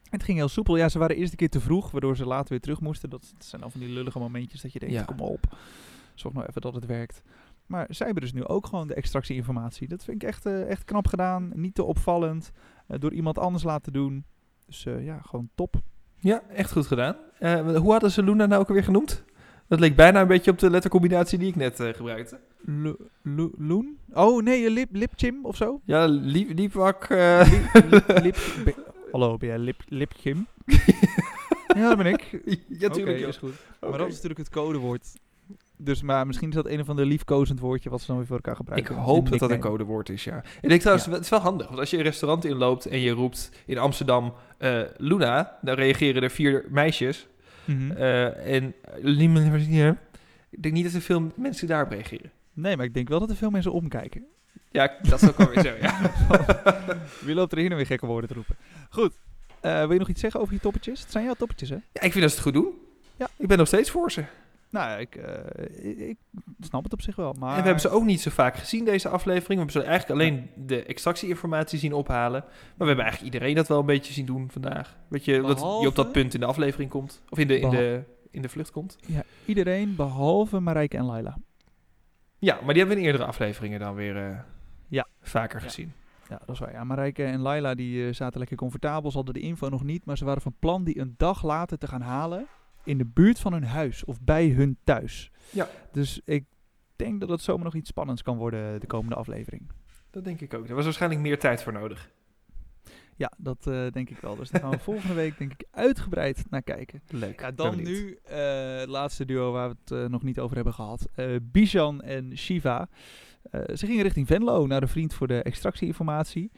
En het ging heel soepel. Ja, ze waren eerst een keer te vroeg, waardoor ze later weer terug moesten. Dat, dat zijn al van die lullige momentjes dat je denkt, Ja. kom op. Zorg nou even dat het werkt. Maar zij hebben dus nu ook gewoon de extractieinformatie. Dat vind ik echt, eh, echt knap gedaan. Niet te opvallend. door iemand anders laten doen. Dus ja, gewoon top. Ja, echt goed gedaan. Hoe hadden ze Luna nou ook alweer genoemd? Dat leek bijna een beetje op de lettercombinatie die ik net eh, gebruikte. Lo-? Oh nee, eh, lip, lipchim of zo? Ja, liepwak. eh, Lip, lip, be- Hallo, ben jij lip, lipchim? ja, dat ben ik. ja, tuurlijk. Oké, is goed. Maar dat is natuurlijk het codewoord. Dus maar misschien is dat een of ander liefkozend woordje wat ze dan weer voor elkaar Ik gebruiken. hoop dat dat een codewoord is, ja. Ik denk trouwens, Ja. het is wel handig. Want als je een restaurant inloopt en je roept in Amsterdam Luna, dan reageren er vier meisjes. Mhm. Eh, en niemand ja, ik denk niet dat er veel mensen daarop reageren. Nee, maar ik denk wel dat er veel mensen omkijken. Ja, dat is ook wel weer zo, ja. Wie loopt er hier nou weer gekke woorden te roepen? Goed. Eh, wil je nog iets zeggen over je toppetjes? Het zijn jouw toppetjes, hè? ja. Ik vind dat ze het goed doen. Ja. Ik ben nog steeds voor ze. Nou, ik, eh, ik, ik snap het op zich wel. Maar En we hebben ze ook niet zo vaak gezien, deze aflevering. We hebben ze eigenlijk alleen de extractieinformatie zien ophalen. Maar we hebben eigenlijk iedereen dat wel een beetje zien doen vandaag. Weet je, dat je op dat punt in de aflevering komt. Of in de, in de, in de vlucht komt. Ja, iedereen behalve Marijke en Laila. Ja, maar die hebben we in eerdere afleveringen dan weer eh, Ja. vaker Ja. gezien. Ja, dat is waar. Ja, Marijke en Laila die, eh, zaten lekker comfortabel. Ze hadden de info nog niet, maar ze waren van plan die een dag later te gaan halen in de buurt van hun huis of bij hun thuis. Ja. Dus ik denk dat het zomaar nog iets spannends kan worden de komende aflevering. Dat denk ik ook. Er was waarschijnlijk meer tijd voor nodig. Ja, dat eh, denk ik wel. Dus daar gaan we volgende week denk ik uitgebreid naar kijken. Leuk. Ja, dan nu eh, het laatste duo waar we het eh, nog niet over hebben gehad. Eh Bijan en Shiva. Eh, ze gingen richting Venlo naar een vriend voor de extractieinformatie.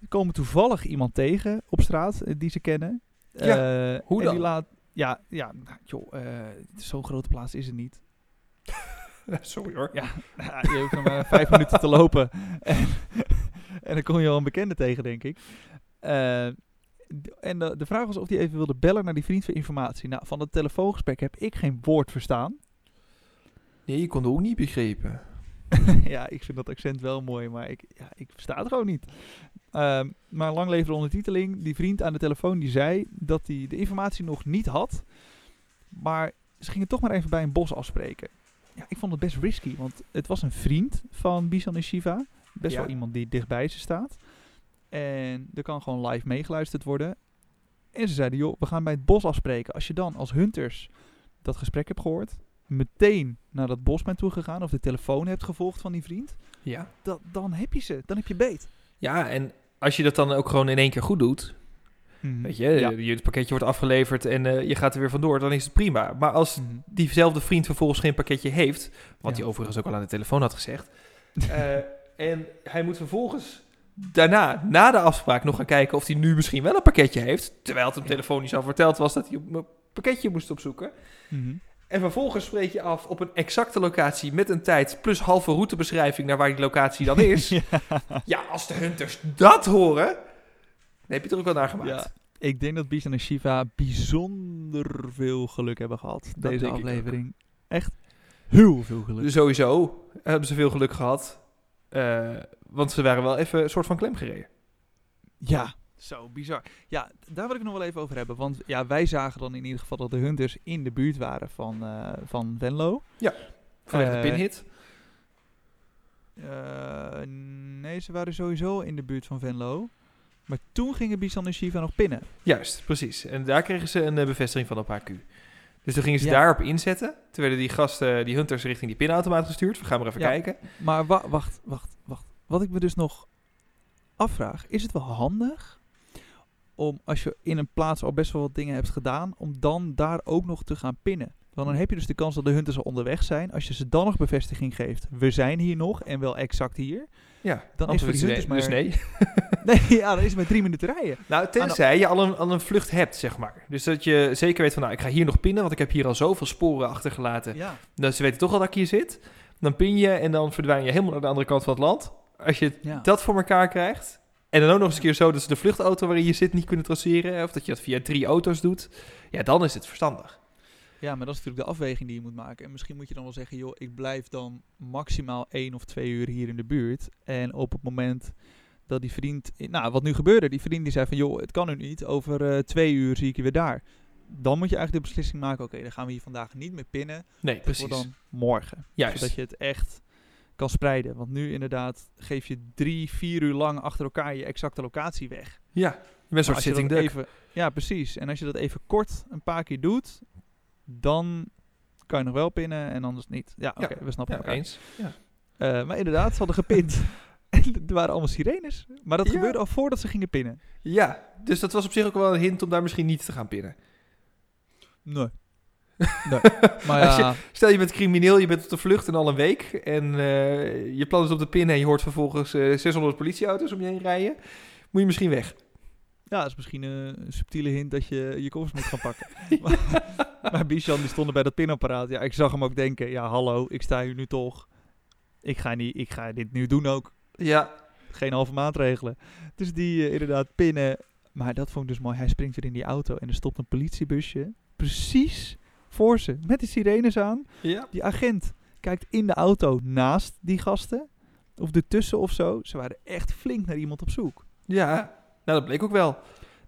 Ze komen toevallig iemand tegen op straat eh, die ze kennen. Ja, Eh, hoe en dan? Die laat, ja, ja nou, joh, eh, zo'n grote plaats is het niet. Sorry hoor. Ja, je hoeft nog maar vijf minuten te lopen. En, en dan kom je al een bekende tegen, denk ik. Eh, en de, de vraag was of hij even wilde bellen naar die vriend voor informatie. Nou, van het telefoongesprek heb ik geen woord verstaan. Nee, je kon het ook niet begrepen. ja, ik vind dat accent wel mooi, maar ik, ja, ik versta het gewoon niet. Ehm, maar lang leven de ondertiteling. Die vriend aan de telefoon die zei dat hij de informatie nog niet had. Maar ze gingen toch maar even bij een bos afspreken. Ja, ik vond het best risky, want het was een vriend van Bisan en Shiva. Best Ja. wel iemand die dichtbij ze staat. En er kan gewoon live meegeluisterd worden. En ze zeiden, joh, we gaan bij het bos afspreken. Als je dan als hunters dat gesprek hebt gehoord, meteen naar dat bos bent toegegaan of de telefoon hebt gevolgd van die vriend, Ja. dat, dan heb je ze. Dan heb je beet. Ja, en als je dat dan ook gewoon in één keer goed doet, weet je, Ja. je het pakketje wordt afgeleverd en eh, je gaat er weer vandoor, dan is het prima. Maar als Mhm. diezelfde vriend vervolgens geen pakketje heeft, wat Ja. hij overigens ook al aan de telefoon had gezegd, eh, en hij moet vervolgens daarna, na de afspraak, nog gaan kijken of hij nu misschien wel een pakketje heeft, terwijl het hem telefonisch al verteld was dat hij op een pakketje moest opzoeken. Mhm. En vervolgens spreek je af op een exacte locatie met een tijd plus halve routebeschrijving naar waar die locatie dan is. ja. Ja, als de hunters dat horen, dan heb je er ook wel naar gemaakt. Ja, ik denk dat Bisan en Shiva bijzonder veel geluk hebben gehad. deze denk ik aflevering. Echt heel veel geluk. Sowieso hebben ze veel geluk gehad. eh, want ze waren wel even een soort van klem gereden. ja, Zo, bizar. Ja, daar wil ik nog wel even over hebben. Want ja, wij zagen dan in ieder geval dat de hunters in de buurt waren van, eh, van Venlo. Vanwege de Eh, pinhit. Eh, nee, ze waren sowieso in de buurt van Venlo. Maar toen gingen Bisan en Shiva nog pinnen. Juist, precies. En daar kregen ze een bevestiging van op HQ. Dus toen gingen ze Ja. daarop inzetten. Toen werden die gasten, die hunters, richting die pinautomaat gestuurd. We gaan maar even Ja. kijken. Maar wa- wacht, wacht, wacht. Wat ik me dus nog afvraag, is het wel handig om als je in een plaats al best wel wat dingen hebt gedaan, om dan daar ook nog te gaan pinnen? Want dan heb je dus de kans dat de hunters al onderweg zijn. Als je ze dan nog bevestiging geeft, we zijn hier nog en wel exact hier. Ja, Dan is antwoord hunters nee. maar- Dus nee. Nee, ja, dan is het maar drie minuten rijden. Nou, tenzij je al een, al een vlucht hebt, zeg maar. Dus dat je zeker weet van, nou, ik ga hier nog pinnen, want ik heb hier al zoveel sporen achtergelaten. Ja, Dus ze weten toch al dat ik hier zit. Dan pin je en dan verdwijn je helemaal naar de andere kant van het land. Als je ja. dat voor elkaar krijgt. En dan ook nog eens een keer zo dat ze de vluchtauto waarin je zit niet kunnen traceren. Of dat je dat via drie auto's doet. Ja, dan is het verstandig. ja, maar dat is natuurlijk de afweging die je moet maken. En misschien moet je dan wel zeggen, joh, ik blijf dan maximaal één of twee uur hier in de buurt. En op het moment dat die vriend, nou, wat nu gebeurde, die vriend die zei van, joh, het kan nu niet, over eh, twee uur zie ik je weer daar. Dan moet je eigenlijk de beslissing maken, oké, dan gaan we hier vandaag niet meer pinnen. Nee, precies. dan morgen. Juist. Zodat je het echt kan spreiden. Want nu inderdaad geef je drie, vier uur lang achter elkaar je exacte locatie weg. Ja, Maar soort sitting duck. even, Ja, precies. En als je dat even kort een paar keer doet, dan kan je nog wel pinnen en anders niet. Ja, oké, we snappen Ja, elkaar. eens. Ja. Eh, maar inderdaad, ze hadden gepind. en er waren allemaal sirenes. Maar dat Ja. gebeurde al voordat ze gingen pinnen. ja, dus dat was op zich ook wel een hint om daar misschien niet te gaan pinnen. Nee. Nee. Maar ja, Stel je bent crimineel, je bent op de vlucht en al een week. En eh, je plan is op de pinnen en je hoort vervolgens eh, 600 politieauto's om je heen rijden. Moet je misschien weg. ja, dat is misschien eh, een subtiele hint dat je je koffers moet gaan pakken. maar, maar Bichon die stond bij dat pinapparaat. Ja, ik zag hem ook denken, ja hallo, ik sta hier nu toch. Ik ga, niet, ik ga dit nu doen ook. Ja, geen halve maatregelen. Dus die eh, inderdaad pinnen. Maar dat vond ik dus mooi. Hij springt weer in die auto en er stopt een politiebusje. Precies voor ze. Met de sirenes aan. ja. Die agent kijkt in de auto naast die gasten. Of ertussen of zo. Ze waren echt flink naar iemand op zoek. Ja, nou dat bleek ook wel.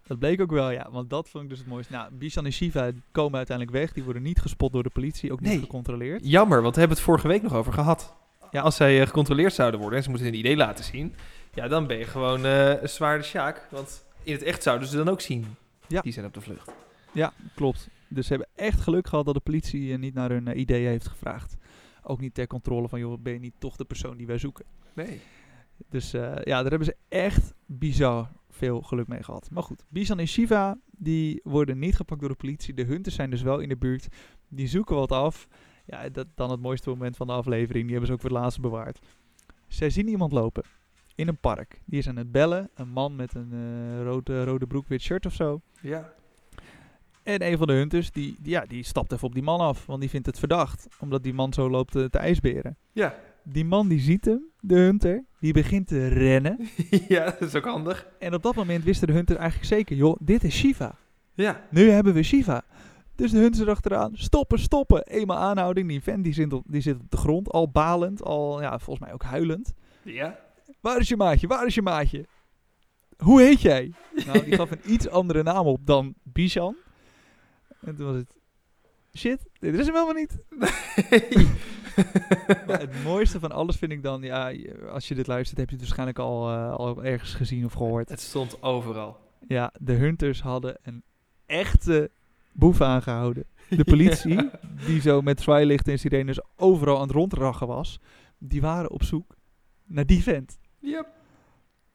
Dat bleek ook wel, ja. Want dat vond ik dus het mooiste. Nou, Bishan en Shiva komen uiteindelijk weg. Die worden niet gespot door de politie. Ook niet gecontroleerd. Jammer, want we hebben het vorige week nog over gehad. Ja. Als zij eh, gecontroleerd zouden worden en ze moeten hun idee laten zien, ja, dan ben je gewoon eh, een zwaarde sjaak. Want in het echt zouden ze dan ook zien. Ja. Die zijn op de vlucht. Ja, klopt. Dus ze hebben echt geluk gehad dat de politie eh, niet naar hun eh, ideeën heeft gevraagd. Ook niet ter controle van, joh, ben je niet toch de persoon die wij zoeken? Nee. Dus eh, ja, daar hebben ze echt bizar veel geluk mee gehad. Maar goed, Bisan en Shiva, die worden niet gepakt door de politie. De hunters zijn dus wel in de buurt. Die zoeken wat af. Ja, dat dan het mooiste moment van de aflevering. Die hebben ze ook voor het laatste bewaard. Zij zien iemand lopen in een park. Die is aan het bellen. Een man met een rode, rode broek, wit shirt of zo. Ja. En een van de hunters, die, die, ja, die stapt even op die man af. Want die vindt het verdacht. Omdat die man zo loopt te, te ijsberen. Ja. Die man die ziet hem, de hunter. Die begint te rennen. ja, dat is ook handig. En op dat moment wisten de hunter eigenlijk zeker, joh, dit is Shiva. Ja. Nu hebben we Shiva. Dus de hunters erachteraan, stoppen, stoppen. Eenmaal aanhouding, die vent die zit, op, die zit op de grond, al balend, al ja, volgens mij ook huilend. Ja. Waar is je maatje, waar is je maatje? Hoe heet jij? Nou, die gaf een iets andere naam op dan Bishan. En toen was het, shit, dit is hem helemaal niet. Maar het mooiste van alles vind ik dan, ja, als je dit luistert heb je het waarschijnlijk al, eh, al ergens gezien of gehoord. Het stond overal. Ja, de hunters hadden een echte boef aangehouden. De politie, die zo met zwaailichten en sirenes overal aan het rondrachen was, die waren op zoek naar die vent. Ja.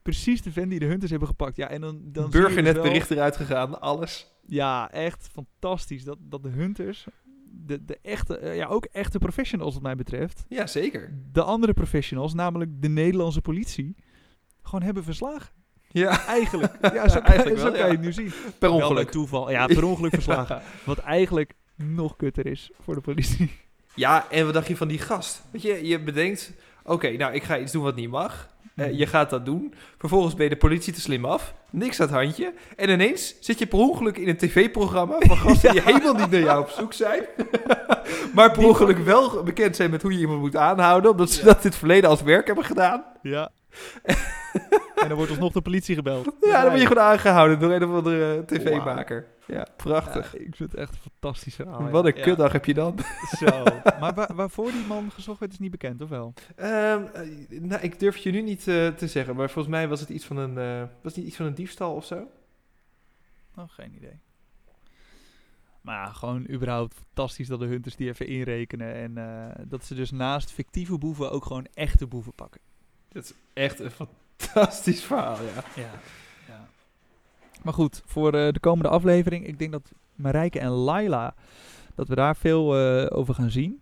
Precies de vent die de hunters hebben gepakt. Ja, en dan, dan dus Burgernet wel- bericht eruit gegaan, alles. Ja, echt fantastisch. Dat, dat de hunters, de, de echte, eh, ja, ook echte professionals wat mij betreft, Ja, zeker. de andere professionals, namelijk de Nederlandse politie, gewoon hebben verslagen. Ja, Eigenlijk. Ja, zo, Eigenlijk zo wel, kan ja. je het nu zien. per Wel ongeluk. toeval. Ja, per ongeluk verslagen. Wat eigenlijk nog kutter is voor de politie. Ja, en wat dacht je van die gast? Weet je, je bedenkt, oké, nou, ik ga iets doen wat niet mag. Eh, je gaat dat doen. Vervolgens ben je de politie te slim af. Niks aan het handje. En ineens zit je per ongeluk in een tv-programma van gasten die helemaal niet naar jou op zoek zijn. maar per ongeluk wel bekend zijn met hoe je iemand moet aanhouden. Omdat ze Ja. dat in het verleden als werk hebben gedaan. Ja. en dan wordt alsnog de politie gebeld. Ja, dan ben je gewoon aangehouden door een of andere Wauw. tv-maker. Ja, prachtig. Ja, ik vind het echt een fantastisch verhaal. Wat ja. een kutdag heb je dan. Zo. Maar waar, waarvoor die man gezocht werd is niet bekend, of wel? Ehm, eh, nou, ik durf het je nu niet eh, te zeggen, maar volgens mij was het iets van een, eh, was het niet iets van een diefstal of zo. Oh, geen idee. Maar ja, gewoon überhaupt fantastisch dat de hunters die even inrekenen. En eh, dat ze dus naast fictieve boeven ook gewoon echte boeven pakken. Dat is echt een fantastisch verhaal, ja. Ja. ja. Maar goed, voor eh, de komende aflevering, ik denk dat Marijke en Laila, dat we daar veel eh, over gaan zien.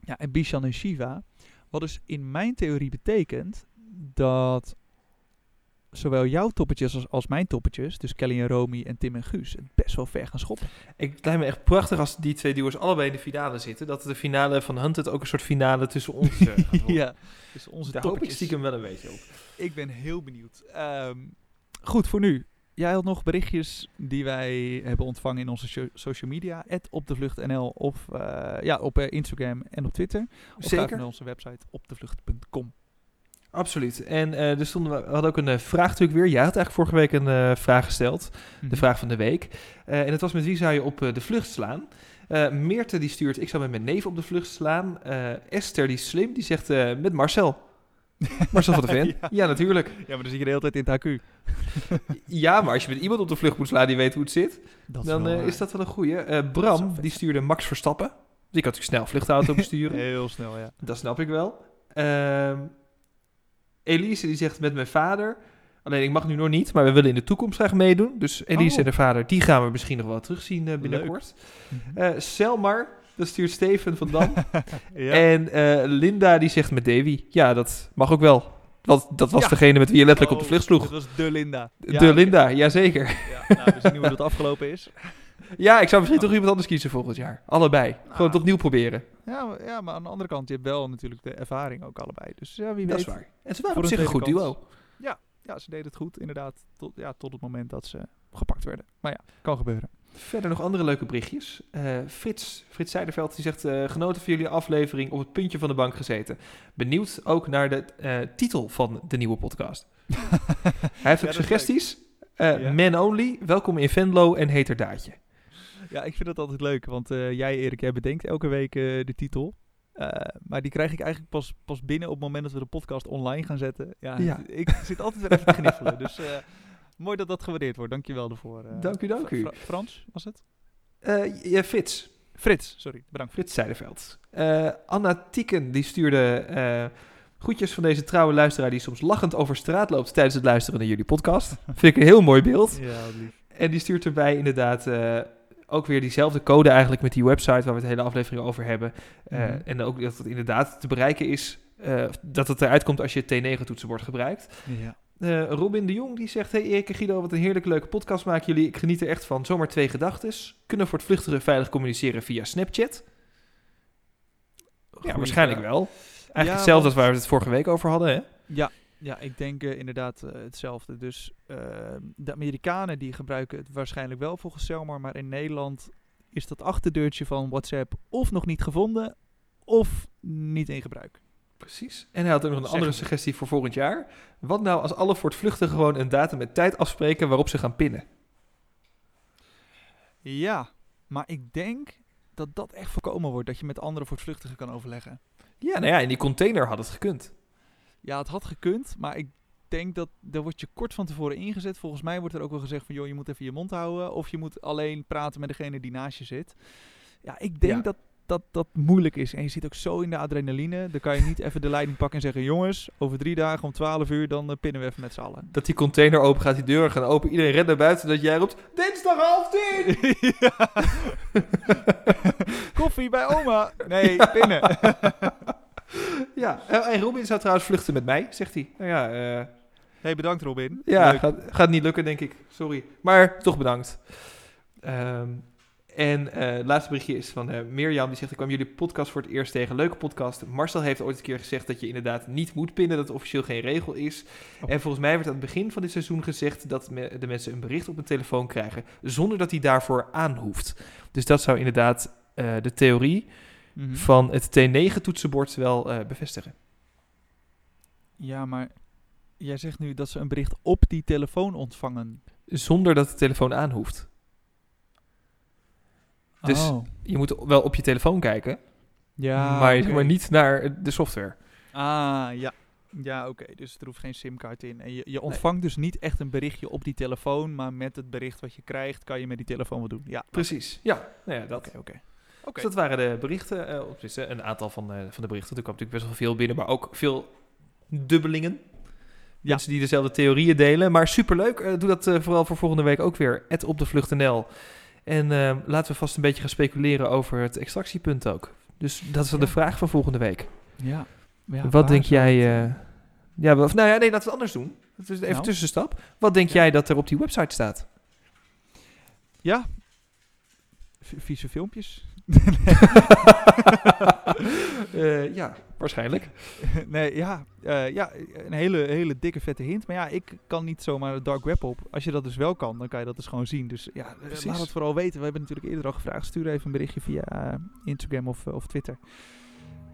Ja, en Bishan en Shiva. Wat dus in mijn theorie betekent dat zowel jouw toppetjes als, als mijn toppetjes, dus Kelly en Romy en Tim en Guus, het best wel ver gaan schoppen. Ik, het lijkt me echt prachtig als die twee duo's allebei in de finale zitten. Dat de finale van Hunted ook een soort finale tussen ons eh, gaat worden. ja, dus onze Daar hoop ik toppetjes. stiekem wel een beetje op. Ik ben heel benieuwd. Ehm, goed, voor nu. Jij had nog berichtjes die wij hebben ontvangen in onze so- social media. @opdevlucht.nl of eh, ja, op eh, Instagram en op Twitter. Of Zeker. naar onze website opdevlucht.com. Absoluut. En eh er stonden, we hadden ook een vraag natuurlijk weer. Jij had eigenlijk vorige week een vraag gesteld. Mhm. De vraag van de week. En het was met wie zou je op de vlucht slaan? Meerte die stuurt, ik zou met mijn neef op de vlucht slaan. Esther die slim, die zegt met Marcel. Marcel van de Ven. Ja. ja. natuurlijk. Ja, maar dan zit je de hele tijd in het HQ. Ja, maar als je met iemand op de vlucht moet slaan die weet hoe het zit, Dat dan eh, is dat wel een goeie. Eh, Bram, die stuurde Max Verstappen. Die kan natuurlijk snel vluchtauto besturen. Heel snel, ja. Dat snap ik wel. Ehm, Elise die zegt met mijn vader. Alleen ik mag nu nog niet, maar we willen in de toekomst graag meedoen. Dus Elise Oh. en haar vader, die gaan we misschien nog wel terugzien eh, binnenkort. Eh Selmar, dat stuurt Steven van Dam. ja. En eh, Linda die zegt met Davy. Ja, dat mag ook wel. Want dat was Ja. degene met wie je letterlijk op de Oh, vlucht sloeg. Dat was de Linda. Ja, de. Linda, jazeker. Ja, nou, we zien nu hoe dat afgelopen is. Ja, ik zou misschien toch iemand anders kiezen volgend jaar. Allebei. Gewoon Ah. het opnieuw proberen. Ja maar, ja, maar aan de andere kant, je hebt wel natuurlijk de ervaring ook allebei. Dus ja, wie Dat weet. is waar. En ze waren Voor op een zich een goed duo. kans. Ja, ze deden het goed, inderdaad. Tot, ja, tot het moment dat ze gepakt werden. Maar ja, kan gebeuren. Verder nog andere leuke berichtjes. Eh, Frits, Frits Zijderveld die zegt... eh, genoten van jullie aflevering op het puntje van de bank gezeten. Benieuwd ook naar de eh, titel van de nieuwe podcast. Hij heeft ook dat suggesties. Ja. Man Only, welkom in Venlo en Heterdaadje. Ja, ik vind het altijd leuk, want jij Erik, jij bedenkt elke week de titel. Maar die krijg ik eigenlijk pas, pas binnen op het moment dat we de podcast online gaan zetten. Ja, Ja. ik zit altijd weer even te gniffelen. Dus mooi dat dat gewaardeerd wordt. Dankjewel daarvoor. eh. Dank u, dank u. Fra- Frans, was het? Eh, ja, Frits. Frits, sorry. Bedankt. Frits Zijderveld. Eh, Anna Tieken die stuurde groetjes van deze trouwe luisteraar... die soms lachend over straat loopt tijdens het luisteren naar jullie podcast. Vind ik een heel mooi beeld. Ja, lief. En die stuurt erbij inderdaad ook weer diezelfde code eigenlijk met die website waar we het hele aflevering over hebben. Mhm. En ook dat het inderdaad te bereiken is, dat het eruit komt als je het T9-toetsenbord gebruikt. Ja. Eh, Robin de Jong die zegt, hey Erik en Guido, wat een heerlijke leuke podcast maken jullie. Ik geniet er echt van. Zomaar twee gedachtes. Kunnen voor het vluchtigen veilig communiceren via Snapchat? Ja, waarschijnlijk vraag. wel. Eigenlijk Ja, hetzelfde want- als waar we het vorige week over hadden, hè? Ja, ja, ik denk eh, inderdaad eh, hetzelfde. Dus eh, de Amerikanen die gebruiken het waarschijnlijk wel volgens Selmar, maar in Nederland is dat achterdeurtje van WhatsApp of nog niet gevonden of niet in gebruik. Precies. En hij had ook nog een andere suggestie voor volgend jaar. Wat nou als alle voortvluchtigen gewoon een datum met tijd afspreken waarop ze gaan pinnen? Ja, maar ik denk dat dat echt voorkomen wordt, dat je met anderen voortvluchtigen kan overleggen. Ja, nou ja, in die container had het gekund. Ja, het had gekund, maar ik denk dat daar word je kort van tevoren ingezet. Volgens mij wordt er ook wel gezegd van, joh, je moet even je mond houden. Of je moet alleen praten met degene die naast je zit. Ja, ik denk Ja. dat, dat dat moeilijk is. En je zit ook zo in de adrenaline. Dan kan je niet even de leiding pakken en zeggen, jongens, over drie dagen om 12 uur, dan eh, pinnen we even met z'n allen. Dat die container open gaat, die deuren gaan open, iedereen rent naar buiten, dat jij roept, dinsdag half tien! Koffie bij oma. Nee, pinnen. ja, en en Robin zou trouwens vluchten met mij, zegt hij. Nou ja, eh, hey, bedankt Robin. ja gaat niet lukken, denk ik. Sorry. Maar toch bedankt. Ehm, en eh, het laatste berichtje is van eh, Mirjam. Die zegt, ik kwam jullie podcast voor het eerst tegen. Leuke podcast. Marcel heeft ooit een keer gezegd dat je inderdaad niet moet pinnen. Dat het officieel geen regel is. Oh. En volgens mij werd aan het begin van dit seizoen gezegd... dat me- de mensen een bericht op hun telefoon krijgen... zonder dat hij daarvoor aan hoeft. Dus dat zou inderdaad eh, de theorie Mhm. van het T9-toetsenbord wel bevestigen. Ja, maar Jij zegt nu dat ze een bericht op die telefoon ontvangen. Zonder dat de telefoon aan hoeft. Dus Oh. je moet wel op je telefoon kijken, Ja, maar, maar niet naar de software. Ah, ja. Ja, oké. Dus er hoeft geen simkaart in. En je, je ontvangt dus niet echt een berichtje op die telefoon, maar met het bericht wat je krijgt, kan je met die telefoon wat doen. Ja, Precies. Ja, nou ja, dat. oké, oké. Dus dat waren de berichten, eh, of tenminste, een aantal van, eh, van de berichten. Er kwam natuurlijk best wel veel binnen, maar ook veel dubbelingen. Ja. Mensen die dezelfde theorieën delen. Maar superleuk. Eh, doe dat eh, vooral voor volgende week ook weer. Het op de vlucht.nl. En eh, laten we vast een beetje gaan speculeren over het extractiepunt ook. Dus dat is dan Ja. de vraag van volgende week. Ja. Ja, Wat denk jij... het, eh, ja, of, nou ja, nee, laten we het anders doen. Het is even Nou? tussenstap. Wat denk Ja. jij dat er op die website staat? Ja. V- vieze filmpjes. Eh, ja, waarschijnlijk. nee, ja, eh, ja, een hele, hele dikke vette hint. Maar ja, ik kan niet zomaar de dark web op. Als je dat dus wel kan, dan kan je dat dus gewoon zien. Dus ja, eh, Precies. laat het vooral weten. We hebben natuurlijk eerder al gevraagd. Stuur even een berichtje via Instagram of, of Twitter.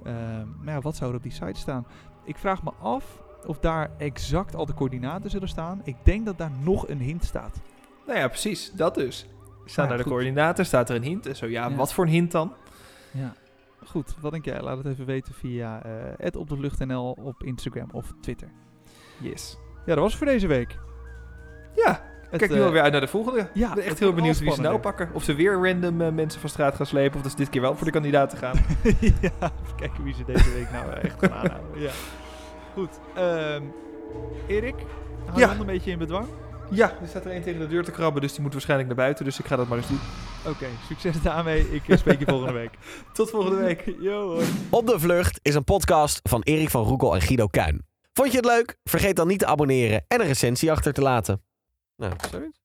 Ehm, maar ja, wat zou er op die site staan? Ik vraag me af of daar exact al de coördinaten zullen staan. Ik denk dat daar nog een hint staat. Nou ja, precies. Dat dus. Staan Ja, daar de coördinaten? Staat er een hint? En zo ja, Ja. wat voor een hint dan? Ja. Goed, wat denk jij? Laat het even weten via uh, op de vlucht.nl op Instagram of Twitter. Yes. Ja, dat was het voor deze week. Ja, Het, kijk nu eh, alweer uit naar de volgende. ja, ik ben echt heel benieuwd wie ze nou pakken. Of ze weer random eh, mensen van straat gaan slepen. Of dat ze dit keer wel voor de kandidaten gaan. ja, even kijken wie ze deze week nou echt gaan aanhouden. Ja. Goed. ehm Erik, hou Ja. je hand een beetje in bedwang. Ja, er staat er één tegen de deur te krabben. Dus die moet waarschijnlijk naar buiten. Dus ik ga dat maar eens doen. Oké, succes daarmee. Ik eh, spreek je volgende week. Tot volgende week. Yo, hoi. Op de Vlucht is een podcast van Erik van Roekel en Guido Kuin. Vond je het leuk? Vergeet dan niet te abonneren en een recensie achter te laten. Nou, zoiets.